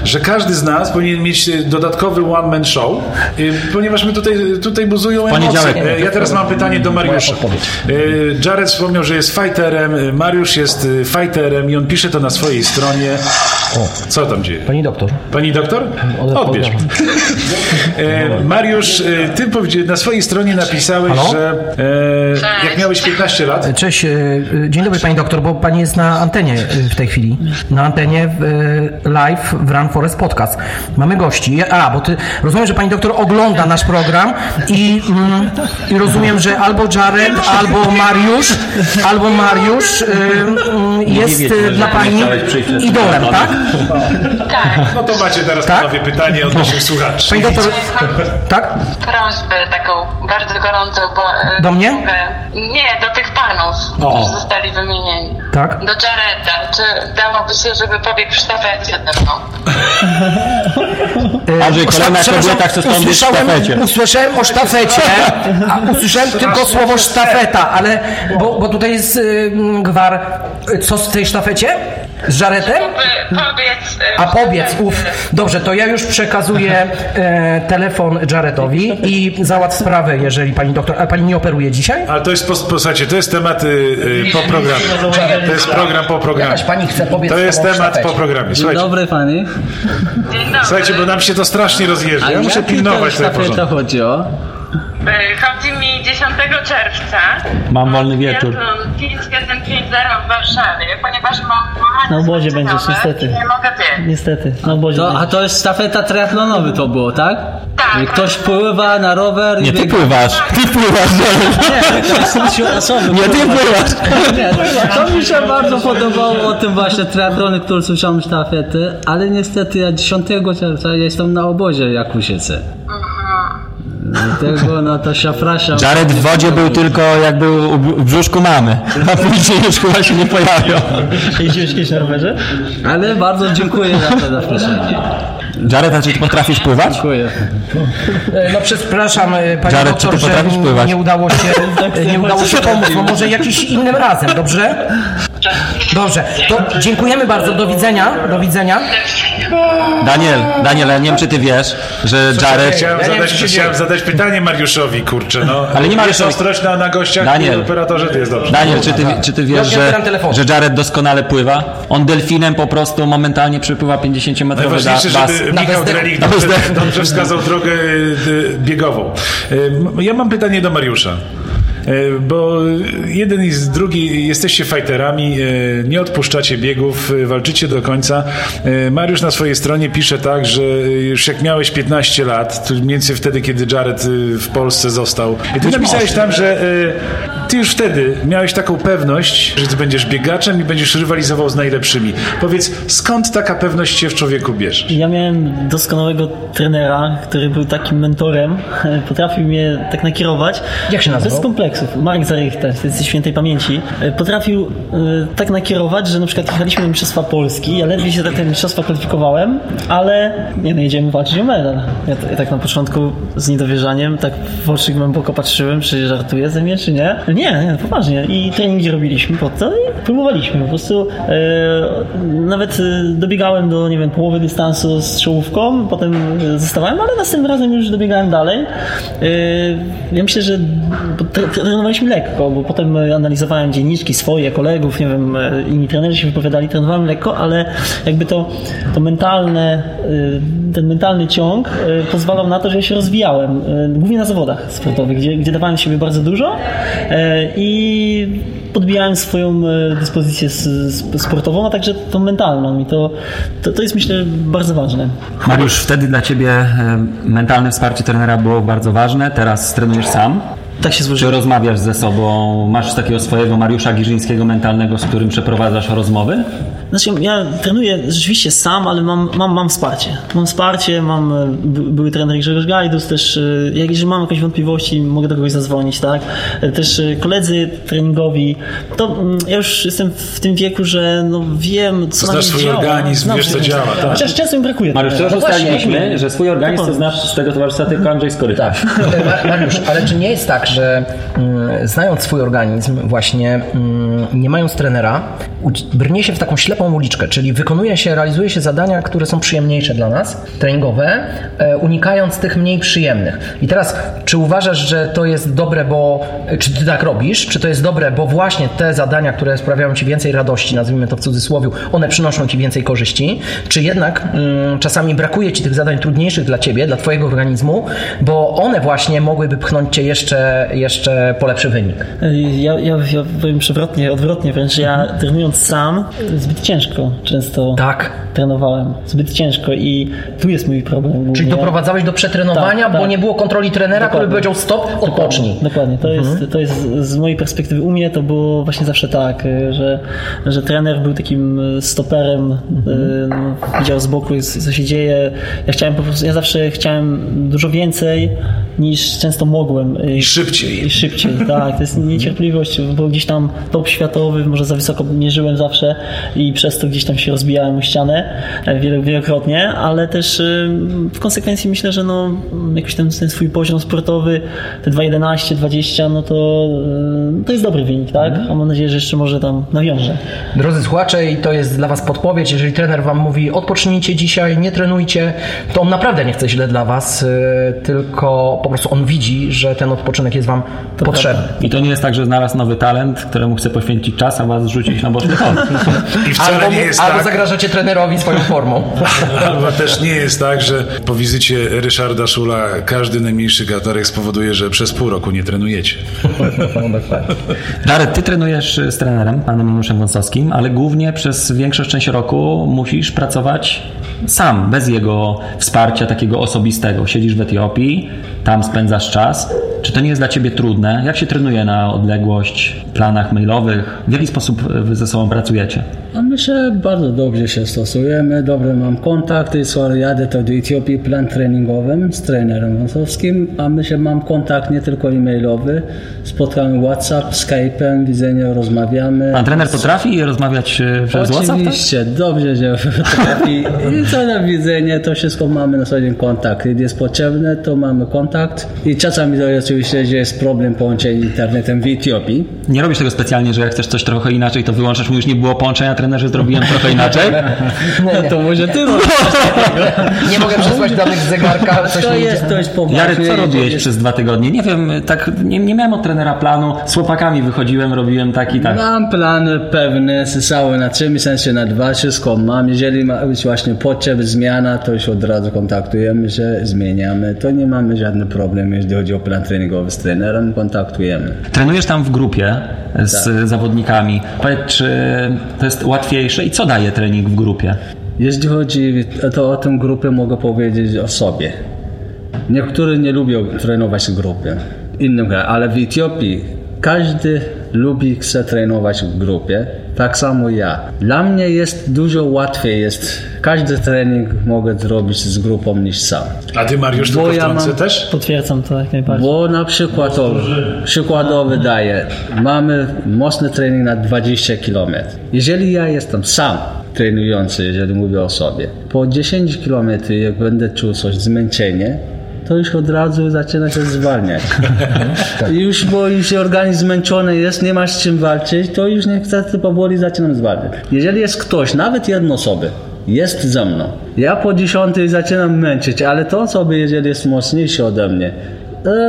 że każdy z nas powinien mieć dodatkowy one-man show, ponieważ my tutaj, tutaj buzują emocje. Ja teraz mam pytanie do Mariusza. Jared wspomniał, że jest fighterem, Mariusz jest fighterem i on pisze to na swojej stronie. Co tam dzieje? Pani doktor. Pani doktor? Odbierz. E, Mariusz, e, ty na swojej stronie napisałeś, Halo? że e, jak miałeś 15 lat, Cześć, e, dzień dobry pani doktor, bo pani jest na antenie w tej chwili. Na antenie w, live w Run Forest Podcast. Mamy gości. A, bo ty rozumiem, że pani doktor ogląda nasz program i, mm, i rozumiem, że albo Jared, albo Mariusz, albo Mariusz jest dla pani idolem, tak? Tak. no to macie teraz Tak? panowie pytanie od naszych słuchaczy. Pani doktor, tak? Prośbę taką bardzo gorącą, bo... e, Do mnie? e, Nie, do tych panów, którzy zostali wymienieni. Tak. Do Jareda. Czy dałoby się, żeby pobiegł w sztafecie ze mną? Andrzej, kolejna kobieta chce stąd usłyszałem, sztafecie. usłyszałem o sztafecie, a usłyszałem tylko słowo sztafeta, ale bo, bo tutaj jest y, gwar. Co w tej sztafecie? Z żaretem? By pobiec... e, A w powiedz, sztafecie. uf, dobrze, to ja już przekazuję e, telefon Jaretowi i załatw sprawę, jeżeli pani doktor. A pani nie operuje dzisiaj? Ale to jest, po, posłuchajcie, to jest temat y, y, po programie. To jest program po programie. Jakaś pani chce pobiec To jest temat po programie. Dzień Słuchajcie, dobry pani. Dzień dobry. słuchajcie, bo nam się to strasznie rozjeżdża. Ja muszę pilnować to tego porządku. chodzi o? E, Chodzi mi 10 czerwca. Mam wolny wieczór. Triathlon 5150 w Warszawie, ponieważ mam obozie skończone będziesz, niestety. i Nie mogę. Niestety, na obozie. To, a to jest sztafeta triatlonowy to było, tak? Tak. I ktoś pływa na rower i Nie, ty biega. pływasz. Ty pływasz. Nie, ty pływasz. Nie, to mi się bardzo podobało o tym właśnie triatlonie, który słyszałem sztafety, ale niestety ja 10 czerwca jestem na obozie Jakusiece. Dlatego no szafrasia. Jared w wodzie był tylko jak był w brzuszku mamy. A później już chyba się nie pojawiał. Jeździłeś kiedyś na rowerze? Ale bardzo dziękuję za to zaproszenie. Jared, a czy ty potrafisz pływać? Dziękuję. E, No przepraszam, e, pani Jared, czy doktor, ty że potrafisz pływać? nie udało się, e, nie udało się pomóc. No może jakiś innym razem, dobrze? Dobrze, to dziękujemy bardzo, do widzenia, do widzenia. Daniel, Daniel, ja nie wiem czy ty wiesz, że Jared... Chciałem, Ja zadać, chciałem zadać pytanie Mariuszowi, kurczę, no. Ale nie ma Jest Mariuszowi. ostrość na, gościach Daniel. i operatorze, to jest dobrze. Daniel, czy ty, czy ty wiesz, że, że Jared doskonale pływa? On delfinem po prostu momentalnie przepływa 50-metrowy Najważniejsze, bas. żeby Michał. Drelik dobrze, dobrze wskazał drogę y, biegową. Y, Ja mam pytanie do Mariusza. Y, Bo jeden i z drugi jesteście fighterami, y, nie odpuszczacie biegów, y, walczycie do końca. Mariusz na swojej stronie pisze tak, że już jak miałeś 15 lat, to mniej więcej wtedy, kiedy Jared w Polsce został. I ty napisałeś tam, że ty już wtedy miałeś taką pewność, że ty będziesz biegaczem i będziesz rywalizował z najlepszymi. Powiedz, skąd taka pewność się w człowieku bierze? Ja miałem doskonałego trenera, który był takim mentorem. Potrafił mnie tak nakierować. Jak się nazywał? Bez kompleksów. Marek Zarychte, z świętej pamięci. Potrafił e, tak nakierować, że na przykład jechaliśmy na Mistrzostwa Polski. Ja ledwie się do tego mistrzostwa kwalifikowałem, ale nie no, jedziemy walczyć o medal. Ja, ja tak na początku z niedowierzaniem, tak w oczy głęboko patrzyłem, czy żartuje ze mnie, czy nie. Nie, nie, poważnie. I treningi robiliśmy po to i próbowaliśmy. Po prostu e, nawet e, dobiegałem do, nie wiem, połowy dystansu z czołówką, potem e, zostawałem, ale następnym razem już dobiegałem dalej. E, ja myślę, że trenowaliśmy lekko, bo potem e, analizowałem dzienniczki swoje, kolegów, nie wiem, e, inni trenerzy się wypowiadali, trenowałem lekko, ale jakby to, to mentalne, e, ten mentalny ciąg pozwalał na to, że ja się rozwijałem, głównie na zawodach sportowych, gdzie, gdzie dawałem siebie bardzo dużo i podbijałem swoją dyspozycję sportową, a także tą mentalną i to, to, to jest myślę bardzo ważne. Mariusz, wtedy dla Ciebie mentalne wsparcie trenera było bardzo ważne, teraz trenujesz sam. Tak się Czy złożyło. rozmawiasz ze sobą, masz takiego swojego Mariusza Giżyńskiego mentalnego, z którym przeprowadzasz rozmowy? Znaczy, ja trenuję rzeczywiście sam, ale mam, mam, mam wsparcie. Mam wsparcie, mam e, by, były trener Grzegorz Gajdus, też e, jak jeżeli mam jakieś wątpliwości, mogę do kogoś zadzwonić, tak? E, Też koledzy treningowi, to mm, ja już jestem w tym wieku, że no wiem, co Znasz swój działa. organizm, Znam wiesz, co działa, tak. Chociaż często mi brakuje. Mariusz, już No ustaliliśmy, że swój organizm to znasz z tego towarzystwa tylko Andrzej Skoryka. Tak. Ma- Mariusz, ale czy nie jest tak, że mm, znając swój organizm, właśnie mm, nie mając trenera, brnie się w taką ślepą uliczkę, czyli wykonuje się, realizuje się zadania, które są przyjemniejsze dla nas, treningowe, e, unikając tych mniej przyjemnych. I teraz, czy uważasz, że to jest dobre, bo czy ty tak robisz, czy to jest dobre, bo właśnie te zadania, które sprawiają ci więcej radości, nazwijmy to w cudzysłowie, one przynoszą ci więcej korzyści, czy jednak mm, czasami brakuje ci tych zadań trudniejszych dla ciebie, dla twojego organizmu, bo one właśnie mogłyby pchnąć cię jeszcze, jeszcze po lepszy wynik. Ja, ja, ja powiem przewrotnie, odwrotnie wręcz. Ja trenując sam, zbyt ciężko często Tak. trenowałem. Zbyt ciężko i tu jest mój problem. Czyli głównie. doprowadzałeś do przetrenowania, Tak, bo tak. nie było kontroli trenera, który Dokładnie. powiedział stop, odpocznij. Dokładnie, to, jest, to jest z mojej perspektywy u mnie to było właśnie zawsze tak, że, że trener był takim stoperem, y, no, widział z boku co co się dzieje. Ja chciałem po prostu, ja zawsze chciałem dużo więcej niż często mogłem. y, I szybciej. I szybciej, tak. To jest niecierpliwość, bo gdzieś tam top światowy, może za wysoko mierzyłem zawsze i przez to gdzieś tam się rozbijałem o ścianę e, wielo- wielokrotnie, ale też y, w konsekwencji myślę, że no, jakoś ten, ten swój poziom sportowy, te 2.11, 20, no to, y, to jest dobry wynik, tak? A mam nadzieję, że jeszcze może tam nawiążę. Drodzy słuchacze, i to jest dla Was podpowiedź, jeżeli trener Wam mówi odpocznijcie dzisiaj, nie trenujcie, to on naprawdę nie chce źle dla Was, yy, tylko po prostu on widzi, że ten odpoczynek jest Wam potrzebny. I to nie jest tak, że znalazł nowy talent, któremu chce poświęcić czas, a was zrzucić na boczny tor. I wcale Albo, nie jest albo tak, zagrażacie trenerowi swoją formą. albo też nie jest tak, że po wizycie Ryszarda Szula każdy najmniejszy gatorek spowoduje, że przez pół roku nie trenujecie. Darek, ty trenujesz z trenerem, panem Januszem Wąsowskim, ale głównie przez większą część roku musisz pracować sam, bez jego wsparcia takiego osobistego. Siedzisz w Etiopii, tam spędzasz czas. Czy to nie jest dla ciebie trudne? Jak się trenuje na odległość, planach mailowych? W jaki sposób wy ze sobą pracujecie? A my się bardzo dobrze się stosujemy, dobry mam kontakty, skoro jadę to do Etiopii plan treningowym z trenerem wąsowskim, a my się mam kontakt nie tylko e-mailowy, spotkamy WhatsApp, Skype'em, widzenie, rozmawiamy. Pan trener potrafi rozmawiać e, przez WhatsApp? Tak? Oczywiście, dobrze, że potrafi. I co na widzenie, to wszystko mamy na co dzień kontakt. Kiedy jest potrzebne, to mamy kontakt. I czasami to jest oczywiście, że jest problem połączenia internetem w Etiopii. Nie robisz tego specjalnie, że jak chcesz coś trochę inaczej, to wyłączasz, już nie było połączenia, trenerze zrobiłem trochę inaczej. No to może ty Nie mogę przesłać danych z zegarka, coś To nie jest idzie. dość poważne. Jarek, co robiłeś jest- przez dwa tygodnie? Nie wiem, tak nie, nie miałem od trenera planu. Z chłopakami wychodziłem, robiłem tak i tak. Mam plany pewne, cały na trzy miesiące, na dwa, wszystko mam. Jeżeli ma być właśnie potrzeb, zmiana, to już od razu kontaktujemy się, zmieniamy. To nie mamy żadnych problemów, jeśli chodzi o plan treningowy z trenerem, kontaktujemy. Trenujesz tam w grupie z zawodnikami. Powiedz, czy to jest łatwiejsze i co daje trening w grupie? Jeśli chodzi to o tę grupę, mogę powiedzieć o sobie. Niektórzy nie lubią trenować w grupie, innym ale w Etiopii każdy lubi, chce trenować w grupie, tak samo ja. Dla mnie jest dużo łatwiej, jest każdy trening mogę zrobić z grupą niż sam. A ty, Mariusz, Bo tylko ja mam- też? Potwierdzam to jak najbardziej. Bo na przykład, o, przykładowy daję, mamy mocny trening na 20 km. Jeżeli ja jestem sam trenujący, jeżeli mówię o sobie, po 10 km jak będę czuł coś, zmęczenie, to już od razu zaczyna się zwalniać. już, bo już organizm zmęczony jest, nie masz z czym walczyć, to już niestety powoli zaczynam zwalniać. Jeżeli jest ktoś, nawet jedna osoba, jest ze mną. Ja po dziesiątej zaczynam męczyć, ale to osoby, jeżeli jest mocniejszy ode mnie,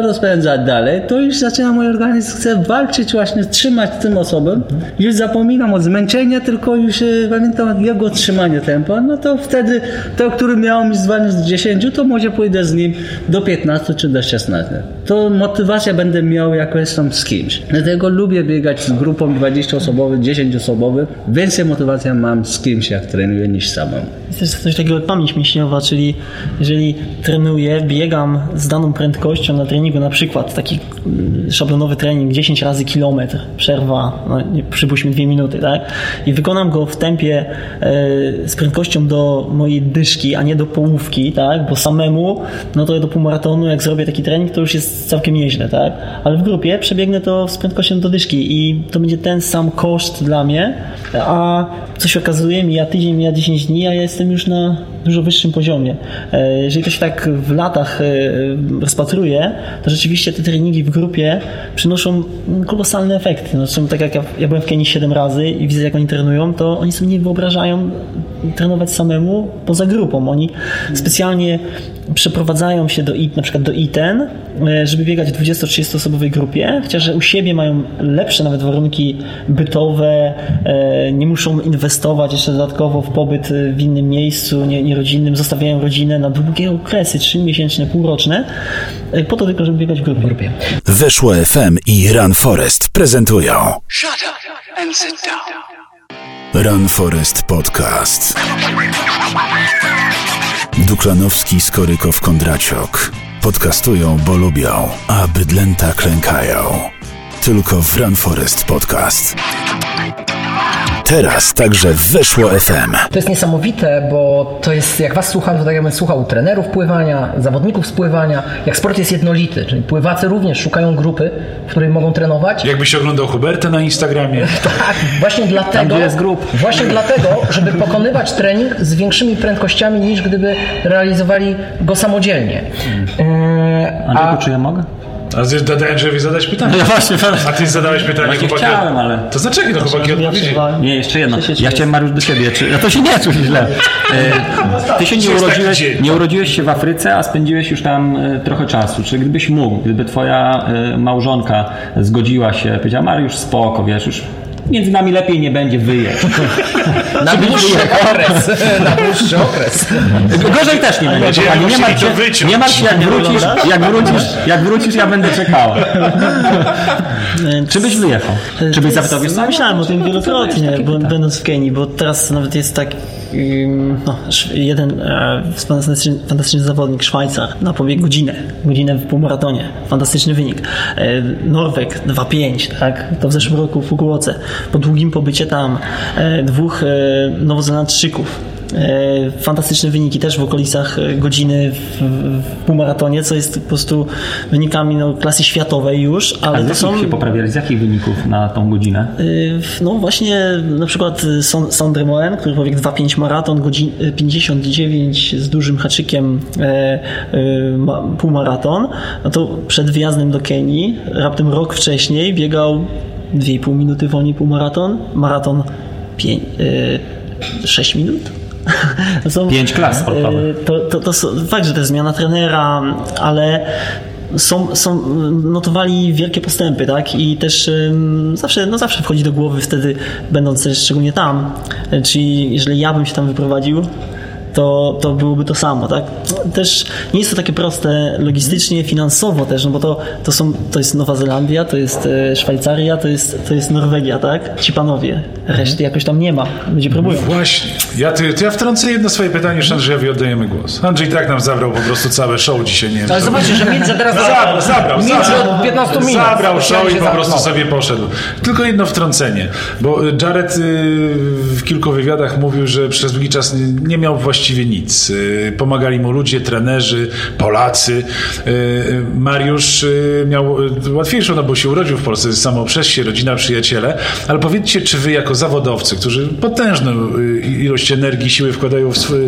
rozpędzać dalej, to już zaczyna mój organizm chce walczyć właśnie, trzymać tym osobą. Już zapominam od zmęczenia, tylko już e, pamiętam jego trzymanie tempa. No to wtedy to, który miał mi zwalniać z 10, to może pójdę z nim do 15 czy do 16. To motywacja będę miał, jak jestem z kimś. Dlatego lubię biegać z grupą 20 osobowych, 10 osobowych. Więcej motywacji mam z kimś, jak trenuję, niż samemu. Jest coś takiego jak pamięć mięśniowa, czyli jeżeli trenuję, biegam z daną prędkością na treningu, na przykład taki mm, szablonowy trening 10 razy kilometr, przerwa, no, przypuśćmy 2 minuty, tak? I wykonam go w tempie e, z prędkością do mojej dyszki, a nie do połówki, tak? Bo samemu, no to do półmaratonu, jak zrobię taki trening, to już jest całkiem nieźle, tak? Ale w grupie przebiegnę to z prędkością do dyszki i to będzie ten sam koszt dla mnie, a co się okazuje, mija tydzień, mija 10 dni, a ja jestem już na dużo wyższym poziomie. E, Jeżeli to się tak w latach e, rozpatruje, to rzeczywiście te treningi w grupie przynoszą kolosalne efekty. Zresztą tak jak ja, ja byłem w Kenii 7 razy i widzę jak oni trenują, to oni sobie nie wyobrażają trenować samemu poza grupą. Oni specjalnie przeprowadzają się do IT, na przykład do ITEN, e, żeby biegać w 20-30 osobowej grupie, chociaż u siebie mają lepsze nawet warunki bytowe, e, nie muszą inwestować jeszcze dodatkowo w pobyt e, w innym miejscu, nie, nierodzinnym, zostawiają rodzinę na długie okresy, 3 miesięczne, półroczne, po to tylko, żeby biegać w grupie. Weszło FM i Run Forest prezentują Shut up and sit down. Run Forest Podcast. Duklanowski, Skorykow, Kondraciok. Podcastują, bo lubią, a bydlęta klękają. Tylko w Run Forest Podcast. Teraz także weszło FM. To jest niesamowite, bo to jest, jak was słucham, to tak jakbym słuchał trenerów pływania, zawodników z pływania, jak sport jest jednolity, czyli pływacy również szukają grupy, w której mogą trenować. Jakbyś oglądał Hubertę na Instagramie. Tak, właśnie dlatego, gdzie jest grup. właśnie dlatego, żeby pokonywać trening z większymi prędkościami niż gdyby realizowali go samodzielnie. Eee, Andrzejku, czy ja mogę? A z- dodałem, Andrzejowi zadać pytanie. Ja właśnie, A ty zadałeś pytanie Właśnie chłopaki. chciałem, ale- To znaczy, to chłopaki Ja odpowiedzieli? przerwałem. Nie, jeszcze jedno. Ja chciałem Mariusz do siebie. Czy, ja to się nie czuł źle. E, ty się nie urodziłeś, nie urodziłeś się w Afryce, a spędziłeś już tam e, trochę czasu. Czy gdybyś mógł, gdyby twoja e, małżonka zgodziła się, powiedziała Mariusz spoko, wiesz, już między nami lepiej nie będzie wyjść. na dłuższy okres. na dłuższy okres. Gorzej też nie będzie, kochani. Nie martw się, nie martw się, jak wrócisz, jak wrócisz, jak wrócisz, ja będę czekała. Czy byś wyjechał? Czy byś zapytał, wiesz? Myślałem o tym wielokrotnie, będąc w Kenii, bo teraz nawet jest tak no, jeden e, fantastyczny, fantastyczny zawodnik, Szwajcar, na pobieg godzinę, godzinę w półmaratonie, fantastyczny wynik. E, Norweg 2,5, tak, to w zeszłym roku w Fukuoce, po długim pobycie tam, e, dwóch Nowozelandczyków, Fantastyczne wyniki też w okolicach e, godziny w, w półmaratonie, co jest po prostu wynikami no, klasy światowej już, ale to są... się poprawiali? Z jakich wyników na tą godzinę? Y, No właśnie na przykład Son- Sandre Moen, który pobiegł 2.5 maraton, godzin, y, 59 z dużym haczykiem e, e, ma- półmaraton, no to przed wyjazdem do Kenii, raptem rok wcześniej biegał 2,5 minuty wolniej półmaraton, maraton 5, 6 minut. Są- Pięć klas sportowych. y, To, to, to są, fakt, że to jest zmiana trenera, ale są, są, notowali wielkie postępy, tak? I też ym, zawsze, no zawsze wchodzi do głowy wtedy, będąc też szczególnie tam, y, czyli jeżeli ja bym się tam wyprowadził, to, to byłoby to samo, tak? Też nie jest to takie proste logistycznie, finansowo też, no bo to, to, są, to jest Nowa Zelandia, to jest e, Szwajcaria, to jest, to jest Norwegia, tak? Ci panowie. Reszty jakoś tam nie ma. Ludzie próbują. Właśnie. Ja, ty, to ja wtrącę jedno swoje pytanie, już Andrzejowi oddajemy głos. Andrzej tak nam zabrał po prostu całe show dzisiaj, nie wiem. Ale zobaczcie, że między teraz Zabrał, zabrał, między zabrał. od 15 minut. Zabrał show i po prostu sobie poszedł. Tylko jedno wtrącenie, bo Jared y, w kilku wywiadach mówił, że przez długi czas nie, miał właściwie nic. Y, Pomagali mu ludzie, trenerzy, Polacy. Y, y, Mariusz miał łatwiejszą, no bo się urodził w Polsce samo przez się, rodzina, przyjaciele. Ale powiedzcie, czy wy jako zawodowcy, którzy potężną ilość energii, siły wkładają w swój,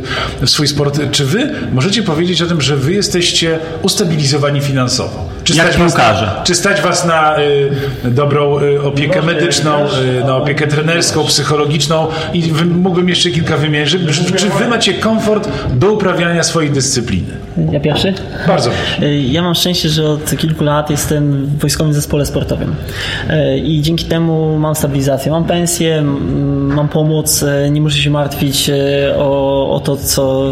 w swój sport, czy wy możecie powiedzieć o tym, że wy jesteście ustabilizowani finansowo? Czy Jak stać was na, czy stać was na y, dobrą y, opiekę medyczną, y, na opiekę trenerską, psychologiczną i wy, mógłbym jeszcze kilka wymienić. Że, czy wy macie komfort do uprawiania swojej dyscypliny? Ja pierwszy? Bardzo proszę. Y, Ja mam szczęście, że od kilku lat jestem w wojskowym zespole sportowym Y, i dzięki temu mam stabilizację. Mam pensję, mam pomoc, y, nie muszę się martwić o, o to, co,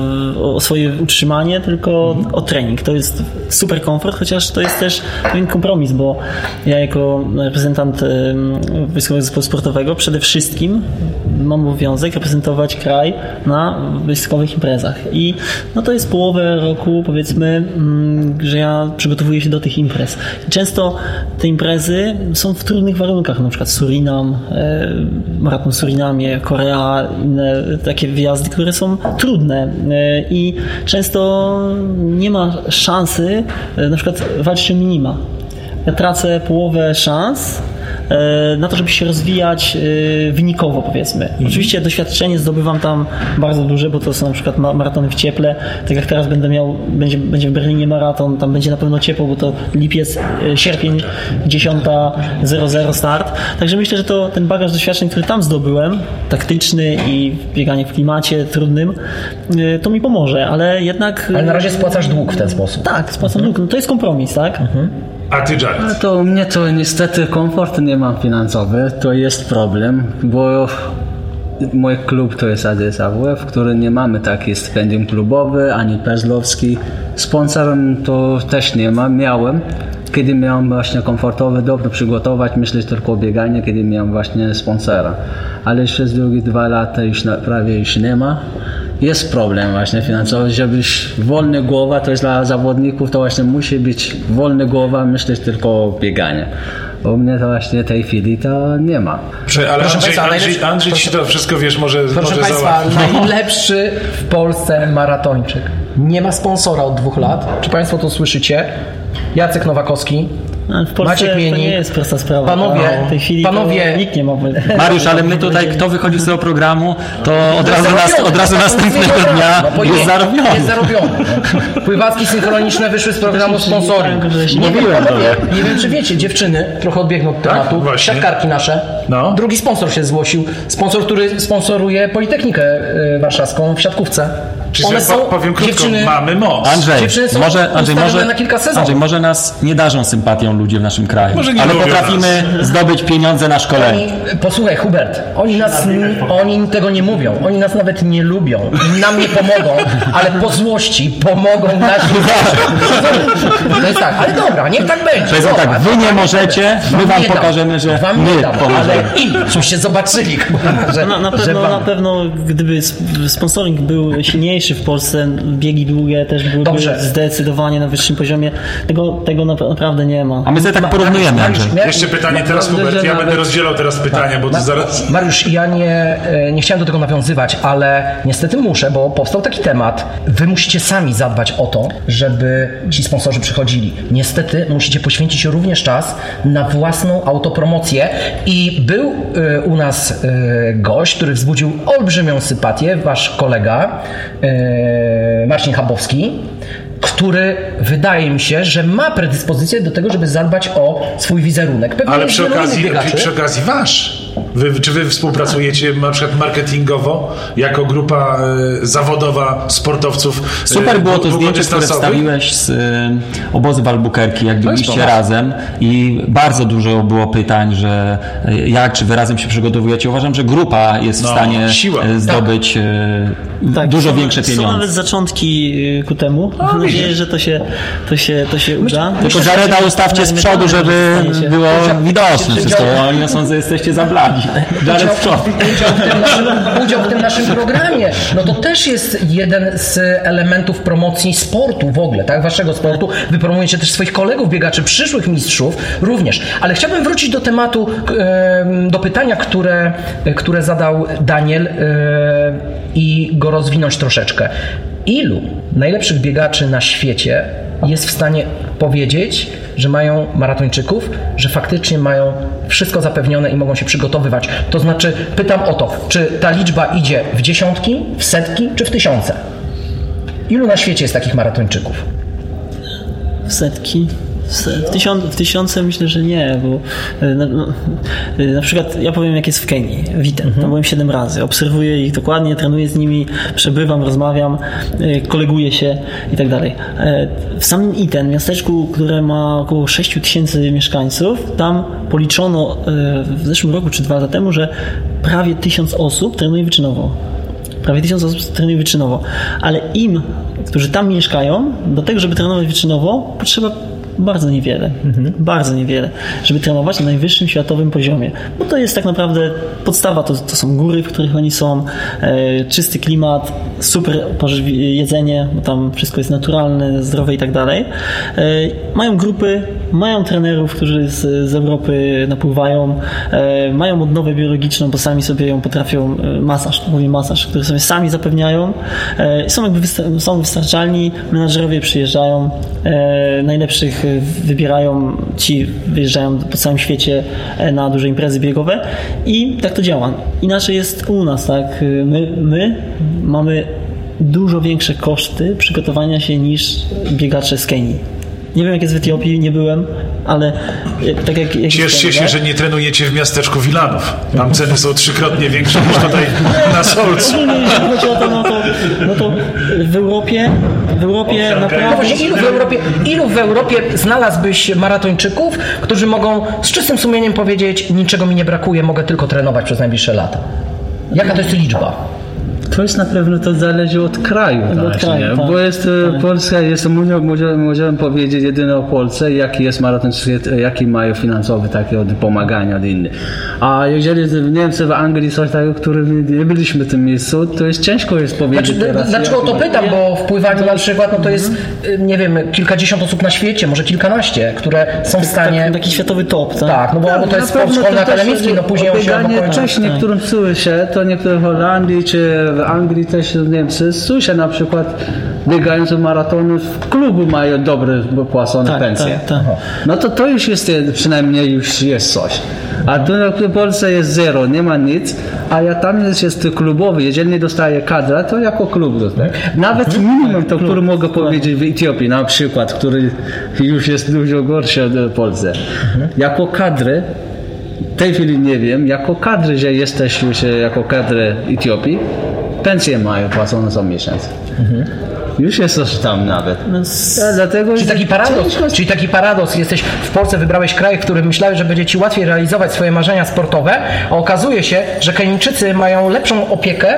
o swoje utrzymanie, tylko o trening. To jest super komfort, chociaż to jest też pewien kompromis, bo ja jako reprezentant wojskowego zespołu sportowego przede wszystkim mam obowiązek reprezentować kraj na wojskowych imprezach. I no to jest połowę roku, powiedzmy, mm, że ja przygotowuję się do tych imprez. Często te imprezy są w trudnych warunkach, na przykład Surinam, e, maraton w Surinamie, Korea, inne takie wyjazdy, które są trudne e, i często nie ma szansy e, na przykład walczyć o minima. Ja tracę połowę szans na to, żeby się rozwijać e, wynikowo, powiedzmy. Oczywiście doświadczenie zdobywam tam bardzo duże, bo to są na przykład ma- maratony w cieple. Tak jak teraz będę miał, będzie, będzie w Berlinie maraton, tam będzie na pewno ciepło, bo to lipiec, e, sierpień, 10.00 start. Także myślę, że to ten bagaż doświadczeń, który tam zdobyłem, taktyczny i bieganie w klimacie trudnym, e, to mi pomoże, ale jednak... Ale na razie spłacasz dług w ten sposób. Tak, spłacam dług. No to jest kompromis, tak? A ty, Jared? No to u mnie to niestety komfort nie mam finansowy, to jest problem, bo mój klub to jest ADS AWF, w nie mamy taki stypendium klubowe, ani pezlowski. Sponsorem to też nie ma, miałem. Kiedy miałem właśnie komfortowy, dobrze przygotować, myśleć tylko o bieganiu, kiedy miałem właśnie sponsora. Ale przez drugie dwa lata już na, prawie już nie ma. Jest problem właśnie finansowy, żebyś wolny głowa, to jest dla zawodników, to właśnie musi być wolny głowa, myśleć tylko o bieganiu. U mnie to właśnie tej chwili to nie ma. Prze- ale Proszę Andrzej, państwa, Andrzej, najlepszy- Andrzej ci to wszystko, wiesz, może, Proszę może Państwa, najlepszy w Polsce maratończyk. Nie ma sponsora od dwóch lat. Czy Państwo to słyszycie? Jacek Nowakowski. Ale W Polsce Maciek to Mieni. nie jest prosta sprawa. Panowie, w tej chwili panowie- to nikt nie ma. Mariusz, ale my tutaj, kto wychodzi z tego programu, to od razu, nas, od razu następnego dnia No jest zarobiony. Jest zarobiony. no. Pływacki synchroniczne wyszły z programu sponsoring. Nie wiem, Mówiłem tobie. nie wiem czy wiecie, dziewczyny, trochę odbiegną od tematu, właśnie. siatkarki nasze. No. Drugi sponsor się zgłosił. Sponsor, który sponsoruje Politechnikę y, Warszawską w siatkówce. Czyli One są po- powiem krótko, dziewczyny... mamy moc. Andrzej, Dziewczyny są może, Andrzej, może, na kilka sezonów. Andrzej, może nas nie darzą sympatią ludzie w naszym kraju, Może nie ale potrafimy zdobyć pieniądze na szkolenie. Oni, posłuchaj, Hubert, oni nas, oni tego nie mówią, oni nas nawet nie lubią, nam nie pomogą, ale po złości pomogą naszym To jest tak, ale dobra, niech tak będzie. Powiedzą tak, wy nie możecie, my wam pokażemy, że wam my dam, pomożemy. ale im, żebyście zobaczyli, że, Na, na, pewno, wam. na pewno, gdyby sp- sponsoring był silniejszy w Polsce, biegi długie też byłyby Dobrze. zdecydowanie na wyższym poziomie. Tego, tego na- naprawdę nie ma. A my sobie tak porównujemy, Andrzej. Jeszcze pytanie teraz, Hubert. Ja będę rozdzielał teraz pytania, bo ty zaraz... Mariusz, ja nie, e, nie chciałem do tego nawiązywać, ale niestety muszę, bo powstał taki temat. Wy musicie sami zadbać o to, żeby ci sponsorzy przychodzili. Niestety musicie poświęcić również czas na własną autopromocję i był e, u nas e, gość, który wzbudził olbrzymią sympatię, wasz kolega Marcin Chabowski, który wydaje mi się, że ma predyspozycję do tego, żeby zadbać o swój wizerunek. Pewnie Ale przy okazji, przy okazji wasz. Wy, czy wy współpracujecie na przykład marketingowo jako grupa e, zawodowa sportowców? e, Super było to zdjęcie, które wstawiłeś z y, obozu w Albuquerque, jak byliście razem i bardzo dużo było pytań, że y, jak, czy wy razem się przygotowujecie. Uważam, że grupa jest w No, stanie siła. y, zdobyć y, dużo są- większe Są nawet pieniądze. zaczątki y, ku temu. Mam nadzieję, że to się, to się, to się uda. Tylko Jareda ustawcie z przodu, żeby było widoczne wszystko. Oni sądzę, jesteście za bladzi. Udział, w tym naszym, udział w tym naszym programie. No to też jest jeden z elementów promocji sportu w ogóle, tak? Waszego sportu. Wy promujecie też swoich kolegów biegaczy, przyszłych mistrzów również. Ale chciałbym wrócić do tematu, em, do pytania, które, które zadał Daniel i go rozwinąć troszeczkę. Ilu najlepszych biegaczy na świecie jest w stanie powiedzieć, że mają maratończyków, że faktycznie mają wszystko zapewnione i mogą się przygotowywać. To znaczy, pytam o to, czy ta liczba idzie w dziesiątki, w setki, czy w tysiące? Ilu na świecie jest takich maratończyków? W setki. W, tysiąc, w tysiące myślę, że nie, bo e, na, no, e, na przykład ja powiem jak jest w Kenii, Witen, tam byłem 7 razy, obserwuję ich dokładnie, trenuję z nimi, przebywam, rozmawiam, e, koleguję się i tak dalej. W samym Iten, miasteczku, które ma około 6 tysięcy mieszkańców, tam policzono w zeszłym roku czy dwa lata temu, że prawie tysiąc osób trenuje wyczynowo. Prawie tysiąc osób trenuje wyczynowo. Ale im, którzy tam mieszkają, do tego, żeby trenować wyczynowo, potrzeba bardzo niewiele. Bardzo niewiele, żeby trenować na najwyższym światowym poziomie. Bo to jest tak naprawdę podstawa, to, to są góry, w których oni są, e, czysty klimat, super jedzenie, bo tam wszystko jest naturalne, zdrowe i tak dalej. E, mają grupy, mają trenerów, którzy z, z Europy napływają, e, mają odnowę biologiczną, bo sami sobie ją potrafią, e, masaż, mówię masaż, który sobie sami zapewniają. E, są jakby są wystarczalni, menadżerowie przyjeżdżają, e, najlepszych wybierają, ci wyjeżdżają po całym świecie e, na duże imprezy biegowe i tak to działa. Inaczej jest u nas, tak? My, my mamy dużo większe koszty przygotowania się niż biegacze z Kenii. Nie wiem jak jest w Etiopii, nie byłem, ale e, tak jak, jak Cieszcie się, Kenia, że nie trenujecie w miasteczku Wilanów. Tam ceny są trzykrotnie większe niż tutaj na Solcu. Ogólnie jeśli chodzi o to, no to, no to w Europie, w Europie No naprawdę... właśnie, ilu w, Europie, ilu w Europie znalazłbyś maratończyków, którzy mogą z czystym sumieniem powiedzieć, niczego mi nie brakuje, mogę tylko trenować przez najbliższe lata? Jaka to jest liczba? To jest na pewno to zależy od kraju, Od właśnie, kraju, tak. bo jest e, Polska, jest, może- może- możemy powiedzieć jedynie o Polsce, jaki jest maraton, jaki mają finansowy takie od pomagania od innych. A jeżeli w Niemcy, w Anglii coś takiego, które nie byliśmy w tym miejscu, to jest ciężko jest powiedzieć Znaczy, teraz. dlaczego jaki to pytam? Bo w pływaniu na przykład no to jest, y, nie wiem, kilkadziesiąt osób na świecie, może kilkanaście, które są w stanie... Tak, taki światowy top, tak? Tak, no bo albo to jest sport szkolny akademicki, no później on się kończy. też niektórym słyszę, to niektóre w Holandii czy w Anglii też Niemcy słyszę na przykład biegający maratony w klubu mają dobre płacone Tak, pensje. tak, tak. No to to już jest e, przynajmniej już jest coś. A tu w Polsce jest zero, nie ma nic, a ja tam jest, jest klubowy, jeżeli nie dostaje kadra, to jako klub dostaje. Nawet Mhm. minimum to, który mogę powiedzieć w Etiopii na przykład, który już jest dużo gorszy od Polsce. Mhm. Jako kadry w tej chwili nie wiem, jako kadry, że jesteś już e, jako kadry Etiopii, pensje mają płacone co miesiąc. Już jest coś tam nawet. No, Ja, dlatego Czyli taki paradoks, czyli taki paradoks, jesteś w Polsce, wybrałeś kraj, w którym myślałeś, że będzie ci łatwiej realizować swoje marzenia sportowe, a okazuje się, że Kenijczycy mają lepszą opiekę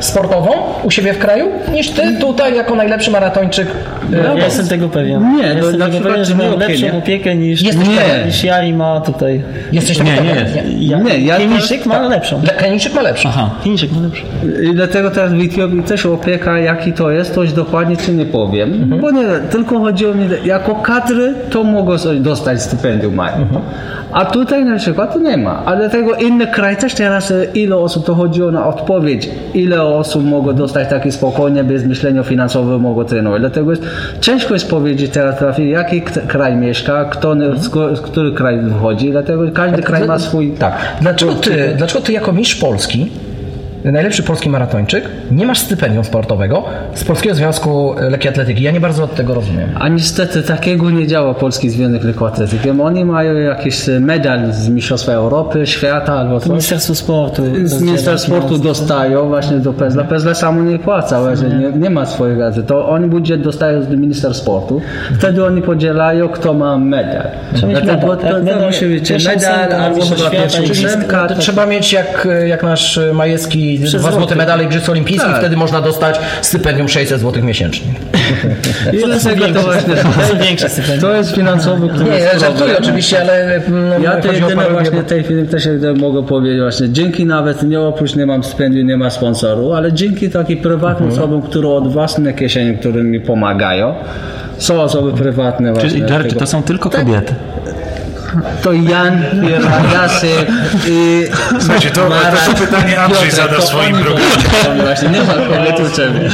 sportową u siebie w kraju, niż ty tutaj jako najlepszy maratończyk. Ja e, jestem tego pewien. Nie, ja no, jestem tego pewien, że nie lepszą nie? opiekę niż, Jesteś niż, pewien? niż Jari ma tutaj. Jesteś Nie, nie jest. Ja, Nie, ja Chińczyk ma lepszą. Le- Kenijczyk ma lepszy. Aha. Chińczyk ma lepszą. I dlatego teraz w Etiopii też opieka, jaki to jest, to już dokładnie ci nie powiem. Bo nie, tylko chodziło mi, jako kadry to mogą dostać stypendium mają. A tutaj na przykład to nie ma. A dlatego inny kraj też teraz, e, ile osób to chodziło na odpowiedź, ile osób mogło dostać takie spokojnie, bez myślenia finansowego mogło trenować. Dlatego jest, ciężko jest powiedzieć teraz, jaki kraj mieszka, kto, z który kraj wychodzi, dlatego każdy kraj ma swój... Tak. Dlaczego ty, dlaczego ty jako mistrz Polski, najlepszy polski maratończyk, nie masz stypendium sportowego z Polskiego Związku Lekkiej Atletyki? Ja nie bardzo od tego rozumiem. A niestety takiego nie działa Polski Związek Lekkoatletyki. Oni mają jakiś e, medal z Mistrzostwa Europy, świata albo coś. Ministerstwo Sportu. Z Ministerstwa Sportu dostają właśnie do PESLA. PESLA samo nie płaca, że nie, nie ma swojej gazy. To oni budżet dostają z Ministerstwa Sportu. Wtedy oni podzielają, kto ma medal. Trzeba mieć medal, to, tak? to Medal, musi być medal, albo świata, pierwsza ósemka. Trzeba mieć jak, jak nasz Majewski dwa złoty. złote medale Igrzysk Olimpijskich, Tak. wtedy można dostać stypendium 600 zł miesięcznie. I dlatego to właśnie To jest finansowy, który Nie, jest żartuję problem. oczywiście, ale mm, Ja te chodzi o jedyne parodię, właśnie tej chwili też jak mogę powiedzieć właśnie dzięki nawet nie oprócz nie mam stypendium, nie ma sponsoru, ale dzięki takim prywatnym Mhm. osobom, które od własnej kieszeni, które mi pomagają. Są osoby prywatne właśnie. Czyli Jerry, czy to są tylko kobiety? To Jan, Jacek i... Słuchajcie, to, to, to pytanie Andrzej zada w swoim programie. Właśnie, nie ma kobiet u Ciebie.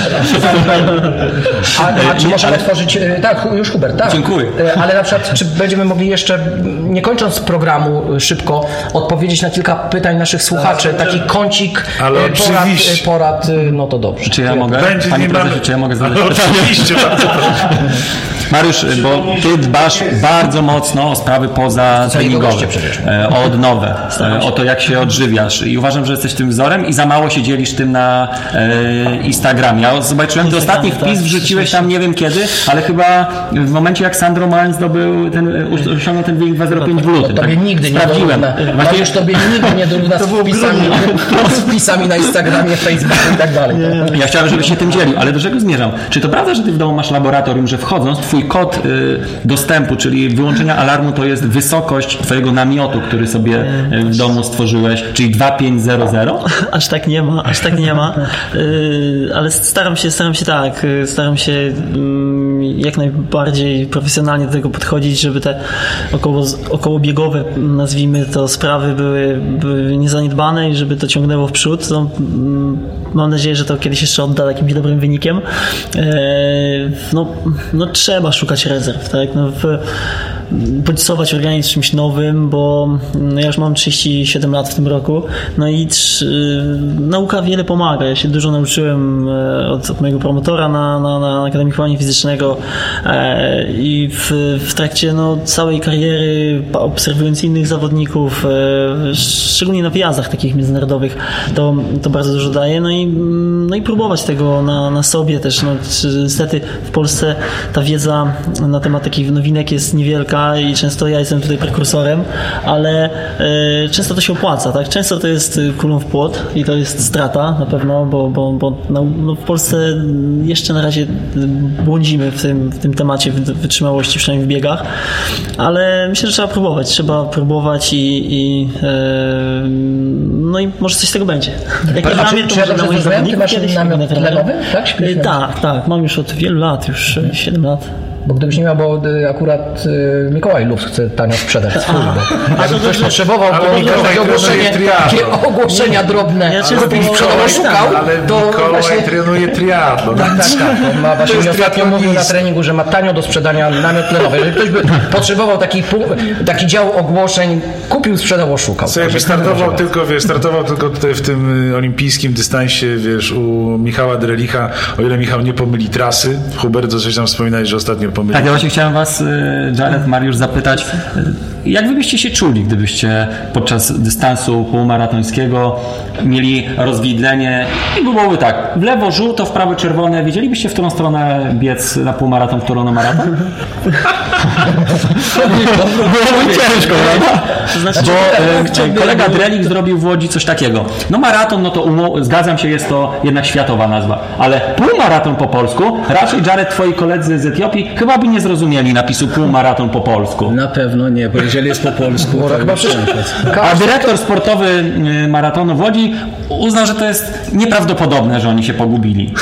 A, a czy możemy tworzyć. e, Tak, już Hubert, tak. Dziękuję. E, Ale na przykład, czy będziemy mogli jeszcze, nie kończąc programu e, szybko, odpowiedzieć na kilka pytań naszych słuchaczy? Taki kącik Ale porad, porad, no to dobrze. Czy ja mogę? Będzie, Panie prezesie, czy ja mogę zadać pytanie? Oczywiście, bardzo proszę. Mariusz, bo ty dbasz bardzo mocno o sprawy poza treningowe, przecież. e, o odnowę, e, o to jak się odżywiasz i uważam, że jesteś tym wzorem i za mało się dzielisz tym na e, Instagramie. Ja zobaczyłem, ty ostatni Instagramie, wpis tak, wrzuciłeś tam nie wiem kiedy, ale chyba w momencie jak Sandro Malen zdobył ten, osiągnął ten wynik 2.05 w lutym. Tobie tak? nigdy nie Sprawdziłem. dorówna. Właśnie Mariusz tobie nigdy nie dorówna z wpisami, z wpisami na Instagramie, Facebooku i tak dalej. Ja chciałem, żebyś się tym dzielił, ale do czego zmierzam? Czy to prawda, że ty w domu masz laboratorium, że wchodząc, twój kod y, dostępu, czyli wyłączenia alarmu, to jest wysokość twojego namiotu, który sobie y, w domu stworzyłeś, czyli 2500? Aż tak nie ma, aż tak nie ma. Yy, ale staram się, staram się tak, yy, staram się mm, jak najbardziej profesjonalnie do tego podchodzić, żeby te około, okołobiegowe, nazwijmy to, sprawy były, były niezaniedbane i żeby to ciągnęło w przód. No, mm, mam nadzieję, że to kiedyś jeszcze odda jakimś dobrym wynikiem. Yy, no, no trzeba szukać rezerw, tak? No, w, bodźcować organizm czymś nowym, bo no ja już mam 37 lat w tym roku, no i trzy, nauka wiele pomaga. Ja się dużo nauczyłem e, od, od mojego promotora na, na, na Akademii Chowania Fizycznego e, i w, w trakcie no, całej kariery, obserwując innych zawodników, e, szczególnie na wyjazdach takich międzynarodowych, to, to bardzo dużo daje. No i, mm, no i próbować tego na, na sobie też. No, niestety w Polsce ta wiedza na temat takich nowinek jest niewielka i często ja jestem tutaj prekursorem, ale e, często to się opłaca, tak? Często to jest y, kulą w płot i to jest strata na pewno, bo, bo, bo no, no w Polsce jeszcze na razie błądzimy w tym, w tym temacie wy- wytrzymałości, przynajmniej w biegach, ale myślę, że trzeba próbować, trzeba próbować i, i e, no i może coś z tego będzie. Jak A dla mnie, to może dla moich zawodników kiedyś namiot tak? E, Tak, tak, mam już od wielu lat, już e, 7 lat. Bo gdybyś nie miał, bo y, akurat y, Mikołaj Luz chce tanio sprzedać swój, bo jakby ktoś potrzebował, to Mikołaj takie ogłoszenie, takie ogłoszenia drobne, Ja często- Mikołaj szukał, Ale to Mikołaj właśnie... trenuje triatlon. Tak, tak, tak. On ma właśnie mi ostatnio mówił na treningu, że ma tanio do sprzedania namiot tlenowy. Jeżeli ktoś by potrzebował taki, taki dział ogłoszeń, kupił, sprzedał, oszukał. Co jakby Także startował tylko, wiesz, startował tylko tutaj w tym y, olimpijskim dystansie, wiesz, u Michała Drelicha, o ile Michał nie pomyli trasy. Hubert, coś tam wspominałeś, że ostatnio Tak, ja właśnie chciałem was, y, Jared, Mariusz, zapytać, y, jak wy byście się czuli, gdybyście podczas dystansu półmaratońskiego mieli rozwidlenie i byłoby tak, w lewo żółto, w prawo czerwone, wiedzielibyście, w którą stronę biec na półmaraton, w którą na maraton? Byłoby ciężko, prawda? To znaczy, Bo e, kolega Drelik zrobił w Łodzi coś takiego. No maraton, no to umo- zgadzam się, jest to jednak światowa nazwa, ale półmaraton po polsku, raczej Jared, twoi koledzy z Etiopii chyba by nie zrozumieli napisu półmaraton po polsku. Na pewno nie, bo jeżeli jest po polsku, to chyba. A dyrektor sportowy y, maratonu w Łodzi uznał, że to jest nieprawdopodobne, że oni się pogubili.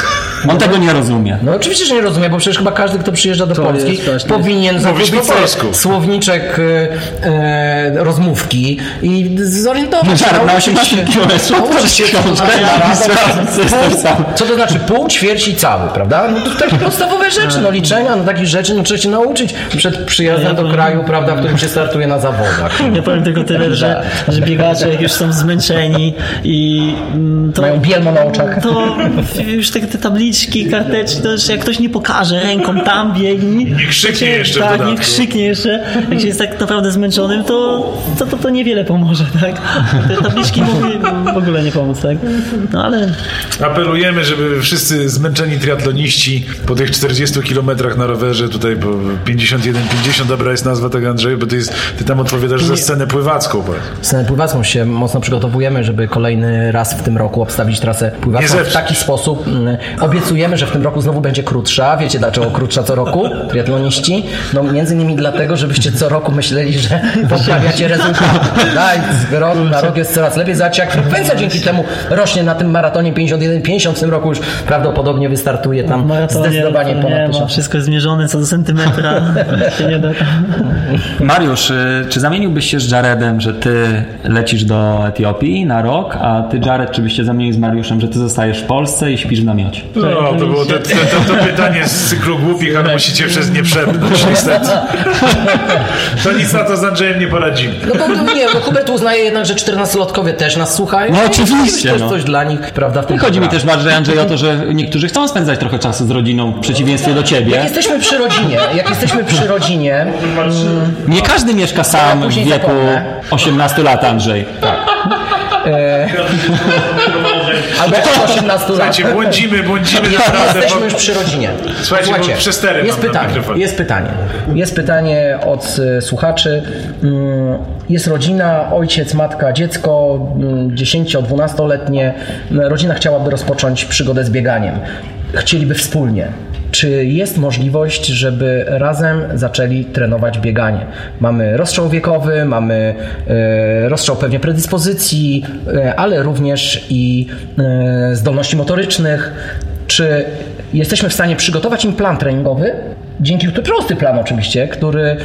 On tego nie rozumie. No oczywiście, że nie rozumiem, bo przecież chyba każdy, kto przyjeżdża do To Polski, jest właśnie- powinien zakupić po słowniczek e, e, rozmówki i zorientować się. Na 18 się- na razem- razem z tym samym. Co to znaczy pół, ćwierć i cały, prawda? No to takie podstawowe rzeczy, no liczenia, no takich rzeczy, no trzeba się nauczyć przed przyjazdem do kraju, prawda, w którym się startuje na zawodach. Ja powiem tylko tyle, że, że biegacze jak już są zmęczeni i mm, to, Mają bielmo na oczach. to już te, te tabliczki, karteczki, to już jak ktoś nie pokaże ręką tam biegnij. Nie krzyknie jeszcze Tak, nie krzyknie jeszcze. Jak się jest tak naprawdę zmęczonym, to, to, to, to niewiele pomoże, tak? Te tabliczki mogły w ogóle nie pomóc, tak? No ale Apelujemy, żeby wszyscy zmęczeni triatloniści po tych 40 kilometrach na rowerze, tutaj po 51-50, dobra jest nazwa tego Andrzeju, bo ty, jest, ty tam odpowiadasz za scenę pływacką. powiedz. Scenę pływacką się mocno przygotowujemy, żeby kolejny raz w tym roku obstawić trasę pływacką w taki sposób. mm, Obiecujemy, że w tym roku znowu będzie krótsza. Wiecie dlaczego krótsza co roku? Triatloniści? No między innymi dlatego, żebyście co roku myśleli, że poprawiacie rezultaty. Daj, z roku na rok jest coraz lepiej. Zobaczcie, jak frekwencja dzięki temu rośnie na tym maratonie 51-50. W tym roku już prawdopodobnie wystartuje tam maratonie zdecydowanie ponad tysiąc. wszystko jest zmierzone co do centymetra. się nie da. Mariusz, y, czy zamieniłbyś się z Jaredem, że ty lecisz do Etiopii na rok, a ty Jared, czy byście zamienili z Mariuszem, że ty zostajesz w Polsce i śpisz w namiocie? No, No, to było to, to, to, to pytanie z cyklu głupich, ale musicie przez nie przebrnąć, niestety. To nic na to z Andrzejem nie poradzimy. No bo no nie, no Hubert uznaje jednak, że 14-latkowie też nas słuchają. No oczywiście, To jest no. coś dla nich, prawda, w tym I chodzi mi też bardziej, Andrzej, o to, że niektórzy chcą spędzać trochę czasu z rodziną, w przeciwieństwie do Jak ciebie. jesteśmy przy rodzinie, jak jesteśmy przy rodzinie, Nie każdy mieszka sam w wieku zapomnę. 18 lat, Andrzej. Albo jeszcze 18 lat. Słuchajcie, błądzimy, błądzimy naprawdę. Jesteśmy Bo... już przy rodzinie. Słuchajcie, bo przestery jest pytanie, jest pytanie. Jest pytanie od e, słuchaczy. Mm, Jest rodzina, ojciec, matka, dziecko, mm, 10-12-letnie. Rodzina chciałaby rozpocząć przygodę z bieganiem. Chcieliby wspólnie. Czy jest możliwość, żeby razem zaczęli trenować bieganie? Mamy rozstrzał wiekowy, mamy e, rozstrzał pewnie predyspozycji, e, ale również i e, zdolności motorycznych. Czy jesteśmy w stanie przygotować im plan treningowy, dzięki prosty plan oczywiście, który,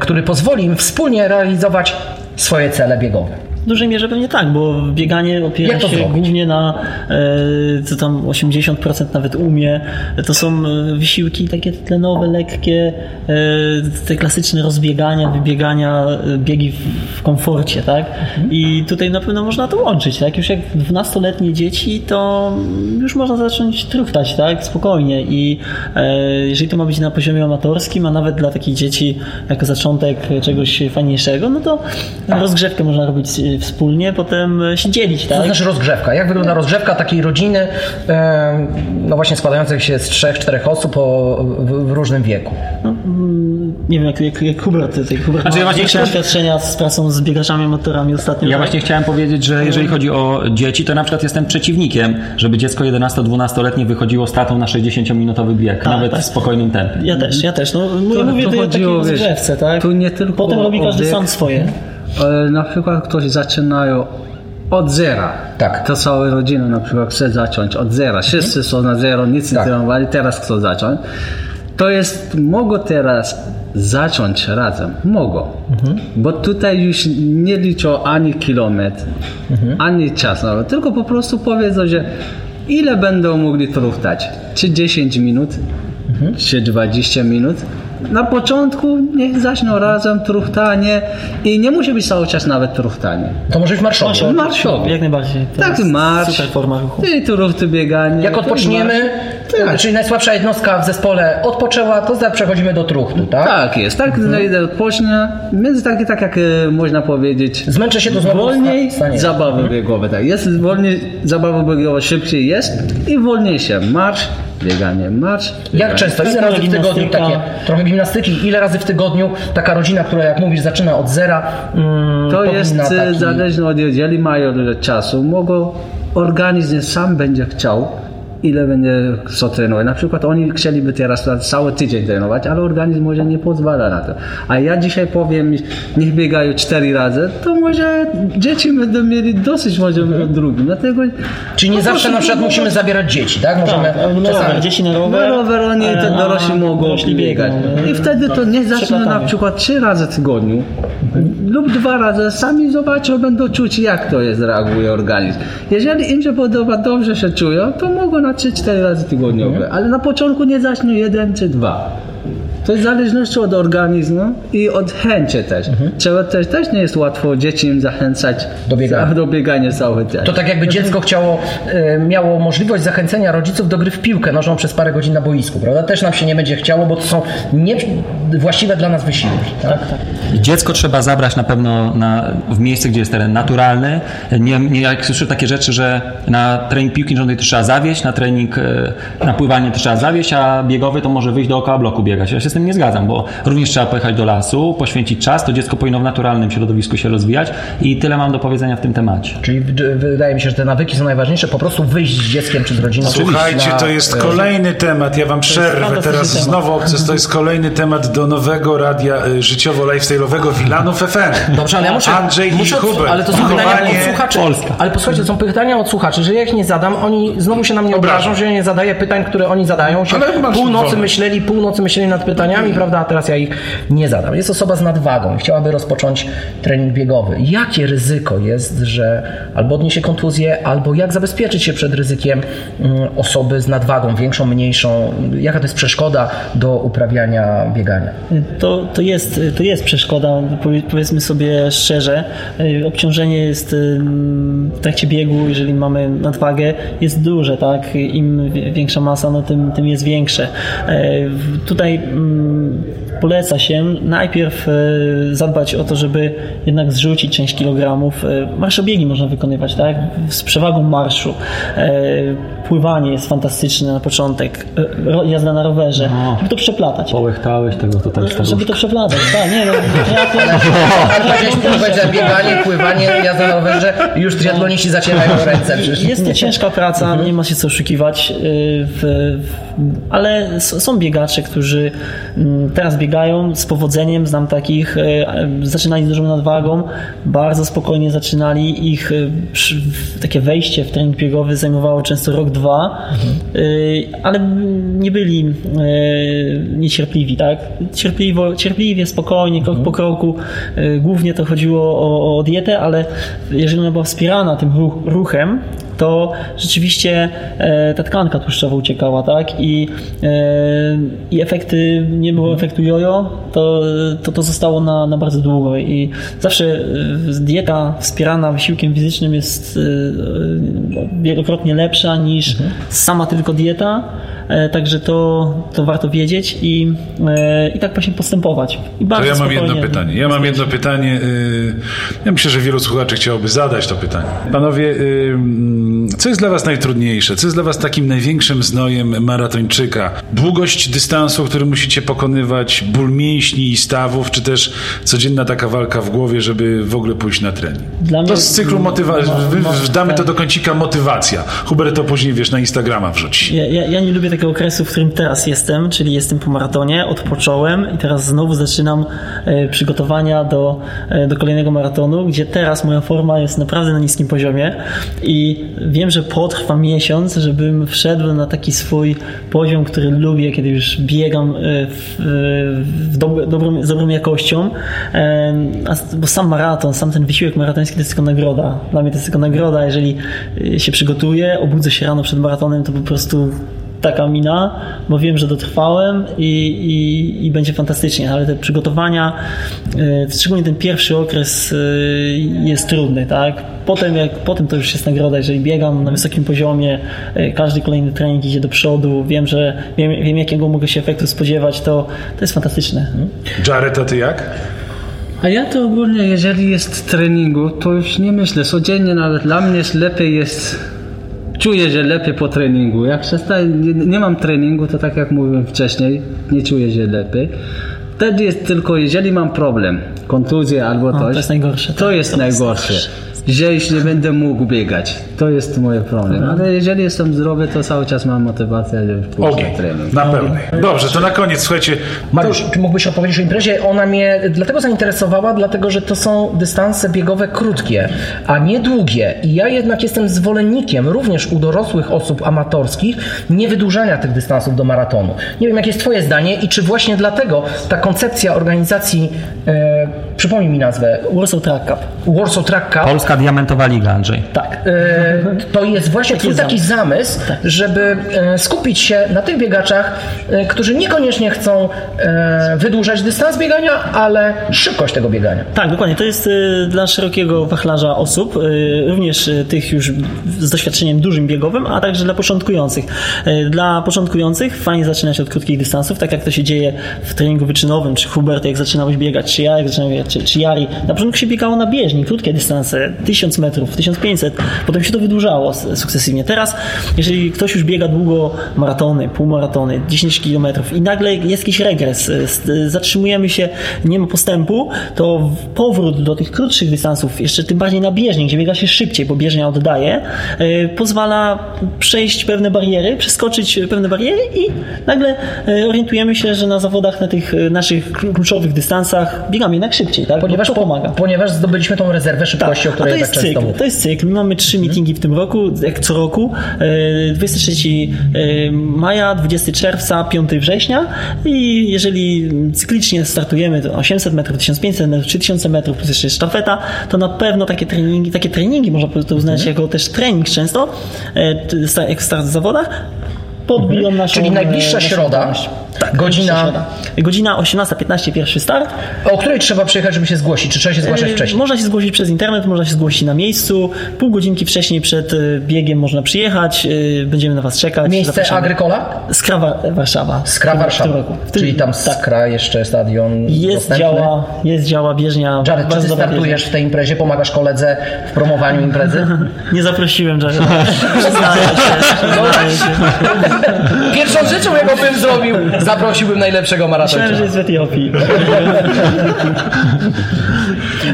który pozwoli im wspólnie realizować swoje cele biegowe? W dużej mierze pewnie tak, bo bieganie opiera się zrobić? głównie na e, co tam 80% nawet umie. To są e, wysiłki takie tlenowe, lekkie, e, te klasyczne rozbiegania, wybiegania, biegi w, komforcie, tak? I tutaj na pewno można to łączyć, tak? Już jak 12-letnie dzieci, to już można zacząć truchtać, tak? Spokojnie i jeżeli to ma być na poziomie amatorskim, a nawet dla takich dzieci jako zaczątek czegoś fajniejszego, no to rozgrzewkę można robić wspólnie, potem e, się dzielić, To tak? znaczy rozgrzewka. Jak wygląda rozgrzewka takiej rodziny, no właśnie składającej się z trzech, czterech osób o, w, w różnym wieku? No, mm, nie wiem, jak, jak, jak Hubert, tutaj Hubert Znaczy, ja właśnie chciałem- doświadczenia z pracą z biegaczami, motorami ostatnio. Ja tak? właśnie chciałem powiedzieć, że jeżeli chodzi o dzieci, to na przykład jestem przeciwnikiem, żeby dziecko 11-12-letnie wychodziło z tatą na 60-minutowy bieg, nawet tak. w spokojnym tempie. Ja też, ja też. No, mówię, To- mówię to o takiej rozgrzewce, tak? tu nie tylko Potem robi każdy sam swoje. E, Na przykład ktoś zaczynają od zera. Tak. To cała rodzina na przykład chce zacząć od zera. Wszyscy są na zero, nic nie Tak. trenowali, teraz chcą zacząć. To jest, mogą teraz zacząć razem. Mogą. Bo tutaj już nie liczą ani kilometr, ani czas nawet. Tylko po prostu powiedzą, że ile będą mogli truchtać. Czy 10 minut, czy 20 minut. Na początku niech zaczną razem truchtanie i nie musi być cały czas nawet truchtanie. To może być marszowy. Marszowy. Jak najbardziej. To Tak, marsz. Super forma ruchu. I tu ruch, tu bieganie. Jak tu odpoczniemy, Tak. czyli najsłabsza jednostka w zespole odpoczęła, to zaraz przechodzimy do truchtu, tak? Tak jest, tak mhm. odpocznie, więc takie, tak jak e, można powiedzieć, Zmęczę się to znowu wolniej stanie. zabawy biegowe, tak, jest wolniej, zabawy biegowe szybciej jest i wolniejsze, marsz, bieganie, marsz. Jak często? Ile razy w tygodniu takie? Trochę gimnastyki. Ile razy w tygodniu taka rodzina, która jak mówisz zaczyna od zera, mm, To jest e, taki... zależne od jeżeli mają dużo czasu, mogą organizm sam będzie chciał ile będzie co trenować. Na przykład oni chcieliby teraz cały tydzień trenować, ale organizm może nie pozwala na to. A ja dzisiaj powiem, niech biegają cztery razy, to może dzieci będą mieli dosyć może od drugim. Dlatego Czyli nie po zawsze na przykład musimy zabierać dzieci, tak? Możemy Tak, na rower, dzieci na na rower. rower oni e, te dorośli mogą dorośli biegać. e, I wtedy to niech zaczną na przykład trzy razy w tygodniu lub dwa razy. Sami zobaczą, będą czuć jak to jest, reaguje organizm. Jeżeli im się podoba, dobrze się czują, to mogą na 3-4 razy tygodniowe. Ale na początku nie zaczną jeden czy dwa. To jest w zależności od organizmu i od chęci też. Trzeba też, też nie jest łatwo dzieci im zachęcać Do biegania. do biegania cały czas. To tak jakby dziecko chciało, e, miało możliwość zachęcenia rodziców do gry w piłkę nożną przez parę godzin na boisku, prawda? Też nam się nie będzie chciało, bo to są nie właściwe dla nas wysiłki. Tak? Dziecko trzeba zabrać na pewno na, w miejsce, gdzie jest teren naturalny. Nie, nie jak słyszę takie rzeczy, że na trening piłki nożnej to trzeba zawieść, na trening, e, na pływanie to trzeba zawieść, a biegowy to może wyjść dookoła bloku biegać. Ja się z tym nie zgadzam, bo również trzeba pojechać do lasu, poświęcić czas, to dziecko powinno w naturalnym środowisku się rozwijać i tyle mam do powiedzenia w tym temacie. Czyli w- wydaje mi się, że te nawyki są najważniejsze, po prostu wyjść z dzieckiem czy z rodziną. Słuchajcie, na- to jest kolejny temat. Ja wam przerwę teraz znowu obces. To jest kolejny temat do nowego radia y, życiowo-lifestyle'owego Wilanów FM. Dobrze, ale ja muszę. Andrzej muszę i Hubert. Ale to są pytania od słuchaczy. Polska. Ale posłuchajcie, to są pytania od słuchaczy, że ja ich nie zadam, oni znowu się na mnie Obrażą. że ja nie zadaję pytań, które oni zadają. Się północy myśleli, północy myśleli nad pytaniami. Pytaniami, prawda, a teraz ja ich nie zadam. Jest osoba z nadwagą i chciałaby rozpocząć trening biegowy. Jakie ryzyko jest, że albo odniesie kontuzję, albo jak zabezpieczyć się przed ryzykiem mm, osoby z nadwagą, większą, mniejszą? Jaka to jest przeszkoda do uprawiania biegania? To, to, jest, to jest przeszkoda, powie- powiedzmy sobie szczerze. Y, Obciążenie jest y, w trakcie biegu, jeżeli mamy nadwagę, jest duże, tak? Im większa masa, no tym, tym jest większe. W- Tutaj mm, poleca się najpierw e, zadbać o to, żeby jednak zrzucić część kilogramów. E, Marszobiegi można wykonywać, tak? Z przewagą marszu. E, Pływanie jest fantastyczne na początek. Jazda na rowerze. No. Żeby to przeplatać. Połechtałeś tego tutaj Żeby to przeplatać, tak, nie no, triatlon, Powiedzieliśmy, powiedziałem, bieganie, pływanie, jazda na rowerze i już triatloniści zacierają ręce. przecież. jest to ciężka praca, nie ma się co oszukiwać, w, w, ale są biegacze, którzy mm, teraz biegają z powodzeniem, znam takich, y, zaczynali z dużą nadwagą, bardzo spokojnie zaczynali, ich w- takie wejście w trening biegowy zajmowało często rok, dwa, y, ale nie byli niecierpliwi, tak? Cierpliwo, cierpliwie, spokojnie, krok po kroku. Głównie to chodziło o, o dietę, ale jeżeli ona była wspierana tym ruch, ruchem, to rzeczywiście e, ta tkanka tłuszczowa uciekała, tak? I, e, i efekty, nie było efektu jojo, to to, to zostało na, na bardzo długo. I zawsze e, dieta wspierana wysiłkiem fizycznym jest wielokrotnie lepsza niż sama tylko dieta. Także to, to warto wiedzieć i, i tak właśnie postępować. I To ja mam jedno pytanie. Ja mam jedno pytanie. y, Ja myślę, że wielu słuchaczy chciałoby zadać to pytanie. Panowie, y, co jest dla was najtrudniejsze? Co jest dla was takim największym znojem maratończyka? Długość dystansu, który musicie pokonywać, ból mięśni i stawów, czy też codzienna taka walka w głowie, żeby w ogóle pójść na trening? Dla To z cyklu motywacji. Damy to tak. do kącika motywacja. Hubert to później, wiesz, na Instagrama wrzuci. Ja, ja, ja nie lubię takiego okresu, w którym teraz jestem, czyli jestem po maratonie, odpocząłem i teraz znowu zaczynam e, przygotowania do, e, do kolejnego maratonu, gdzie teraz moja forma jest naprawdę na niskim poziomie i wiem, że potrwa miesiąc, żebym wszedł na taki swój poziom, który lubię, kiedy już biegam e, w, w dob- dobrą, z dobrą jakością, E, bo sam maraton, sam ten wysiłek maratoński to jest tylko nagroda. Dla mnie to jest tylko nagroda, jeżeli e, się przygotuję, obudzę się rano przed maratonem, to po prostu taka mina, bo wiem, że dotrwałem i, i, i będzie fantastycznie, ale te przygotowania, e, szczególnie ten pierwszy okres e, jest trudny, tak? Potem, jak, potem to już jest nagroda, jeżeli biegam na wysokim poziomie, e, każdy kolejny trening idzie do przodu, wiem, że wiem, wiem jakiego mogę się efektu spodziewać, to, to jest fantastyczne. Jared, a ty jak? A ja to ogólnie, jeżeli jest treningu, to już nie myślę. Codziennie nawet dla mnie jest lepiej jest. Czuję, że lepiej po treningu. Jak przestaję, nie, nie mam treningu, to tak jak mówiłem wcześniej, nie czuję się lepiej. Wtedy jest tylko, jeżeli mam problem, kontuzję albo coś, to jest najgorsze. To jest najgorsze. Że już nie będę mógł biegać. To jest moje problem. Ale jeżeli jestem zdrowy, to cały czas mam motywację, żeby pójść Ogień. na trening. Na pełnej. Dobrze, to na koniec, słuchajcie. Mariusz, czy mógłbyś opowiedzieć o imprezie? Ona mnie dlatego zainteresowała, dlatego że to są dystanse biegowe krótkie, a nie długie. I ja jednak jestem zwolennikiem, również u dorosłych osób amatorskich, nie wydłużania tych dystansów do maratonu. Nie wiem, jakie jest Twoje zdanie i czy właśnie dlatego ta koncepcja organizacji, e, przypomnij mi nazwę, Warsaw Track Cup. Warsaw Track Cup, Polska Diamentowa Liga, Andrzej. Tak. E, to jest właśnie twój jest taki zamysł, żeby e, skupić się na tych biegaczach, e, którzy niekoniecznie chcą e, wydłużać dystans biegania, ale szybkość tego biegania. Tak, dokładnie. To jest dla szerokiego wachlarza osób, również tych już z doświadczeniem dużym biegowym, a także dla początkujących. Dla początkujących fajnie zaczynać od krótkich dystansów, tak jak to się dzieje w treningu wyczynowym, czy Hubert, jak zaczynałeś biegać, czy ja, jak zaczynałem biegać, czy, czy Jari. Na początku się biegało na bieżni, krótkie dystanse, 1000 metrów, 1500, potem się to wydłużało sukcesywnie. Teraz, jeżeli ktoś już biega długo maratony, półmaratony, 10 kilometrów i nagle jest jakiś regres, y, y, zatrzymujemy się, nie ma postępu, to powrót do tych krótszych dystansów, jeszcze tym bardziej na bieżni, gdzie biega się szybciej, bo bieżnia oddaje, y, pozwala przejść pewne bariery, przeskoczyć pewne bariery i nagle orientujemy się, że na zawodach, na tych naszych klu- kluczowych dystansach biegamy jednak szybciej. Szybciej, tak? Ponieważ, pomaga. ponieważ zdobyliśmy tą rezerwę szybkości, o a której to tak jest często cykl, mówię. to jest cykl. My mamy trzy meetingi w tym roku, jak co roku. E, 23 e, maja, 20 czerwca, 5 września i jeżeli cyklicznie startujemy to 800 metrów, 1500 metrów, 3000 metrów, plus jeszcze sztafeta, to na pewno takie treningi, takie treningi można to uznać Mhm. jako też trening często, e, jak start w zawodach, podbiją naszą... Mhm. Czyli najbliższa e, naszą środa. Tak, godzina-. Godzina 18.15, pierwszy start. O której trzeba przyjechać, żeby się zgłosić? Czy trzeba się zgłaszać Yy, wcześniej? Można się zgłosić przez internet, można się zgłosić na miejscu. Pół godzinki wcześniej przed y, biegiem można przyjechać. y, Będziemy na Was czekać. Miejsce Zapraszamy. Agrykola? Skra Wa- Warszawa. Skra Warszawa. roku. Tym- Czyli tam tak. Skra jeszcze stadion Jest dostępny. działa, jest działa bieżnia. Jared, czy ty startujesz w tej imprezie? Pomagasz koledze w promowaniu imprezy? bieżnia. Nie zaprosiłem Jared. Przyznaję się. Przyznaję się. Pierwszą rzeczą, jaką bym zrobił, zaprosiłbym najlepszego Myślałem, że maratończyka. jest w Etiopii.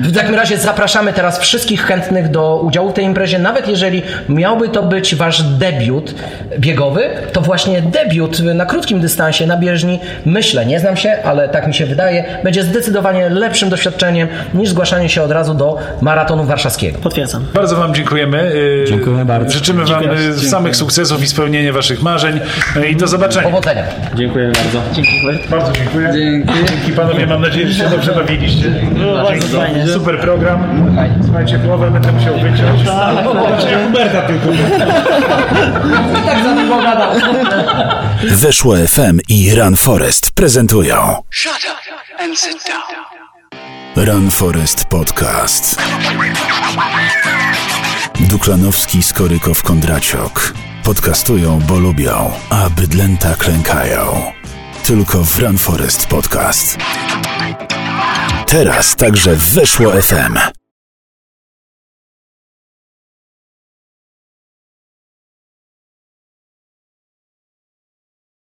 W takim razie zapraszamy teraz wszystkich chętnych do udziału w tej imprezie. Nawet jeżeli miałby to być wasz debiut biegowy, to właśnie debiut na krótkim dystansie na bieżni, myślę, nie znam się, ale tak mi się wydaje, będzie zdecydowanie lepszym doświadczeniem niż zgłaszanie się od razu do maratonu warszawskiego. Potwierdzam. Bardzo Wam dziękujemy. Y, Dziękuję bardzo. Życzymy Wam Dziękuję. y, samych sukcesów i spełnienia Waszych marzeń y, i do zobaczenia. Powodzenia. Dziękuję bardzo. Bardzo dziękuję. Dzięki panowie, mam nadzieję, że się dobrze bawiliście. Było bardzo fajnie. Super program. Słuchajcie, połowę będę musiał wyciąć. Znaczy, ja Huberta tylko. Tak za tym pogadał. Weszło FM i Run Forest prezentują Shut up and sit down. Run Forest Podcast. Duklanowski, Skorykow, Kondraciok. Podcastują, bo lubią, a bydlęta klękają. Tylko w Run Forest Podcast. Teraz także weszło FM.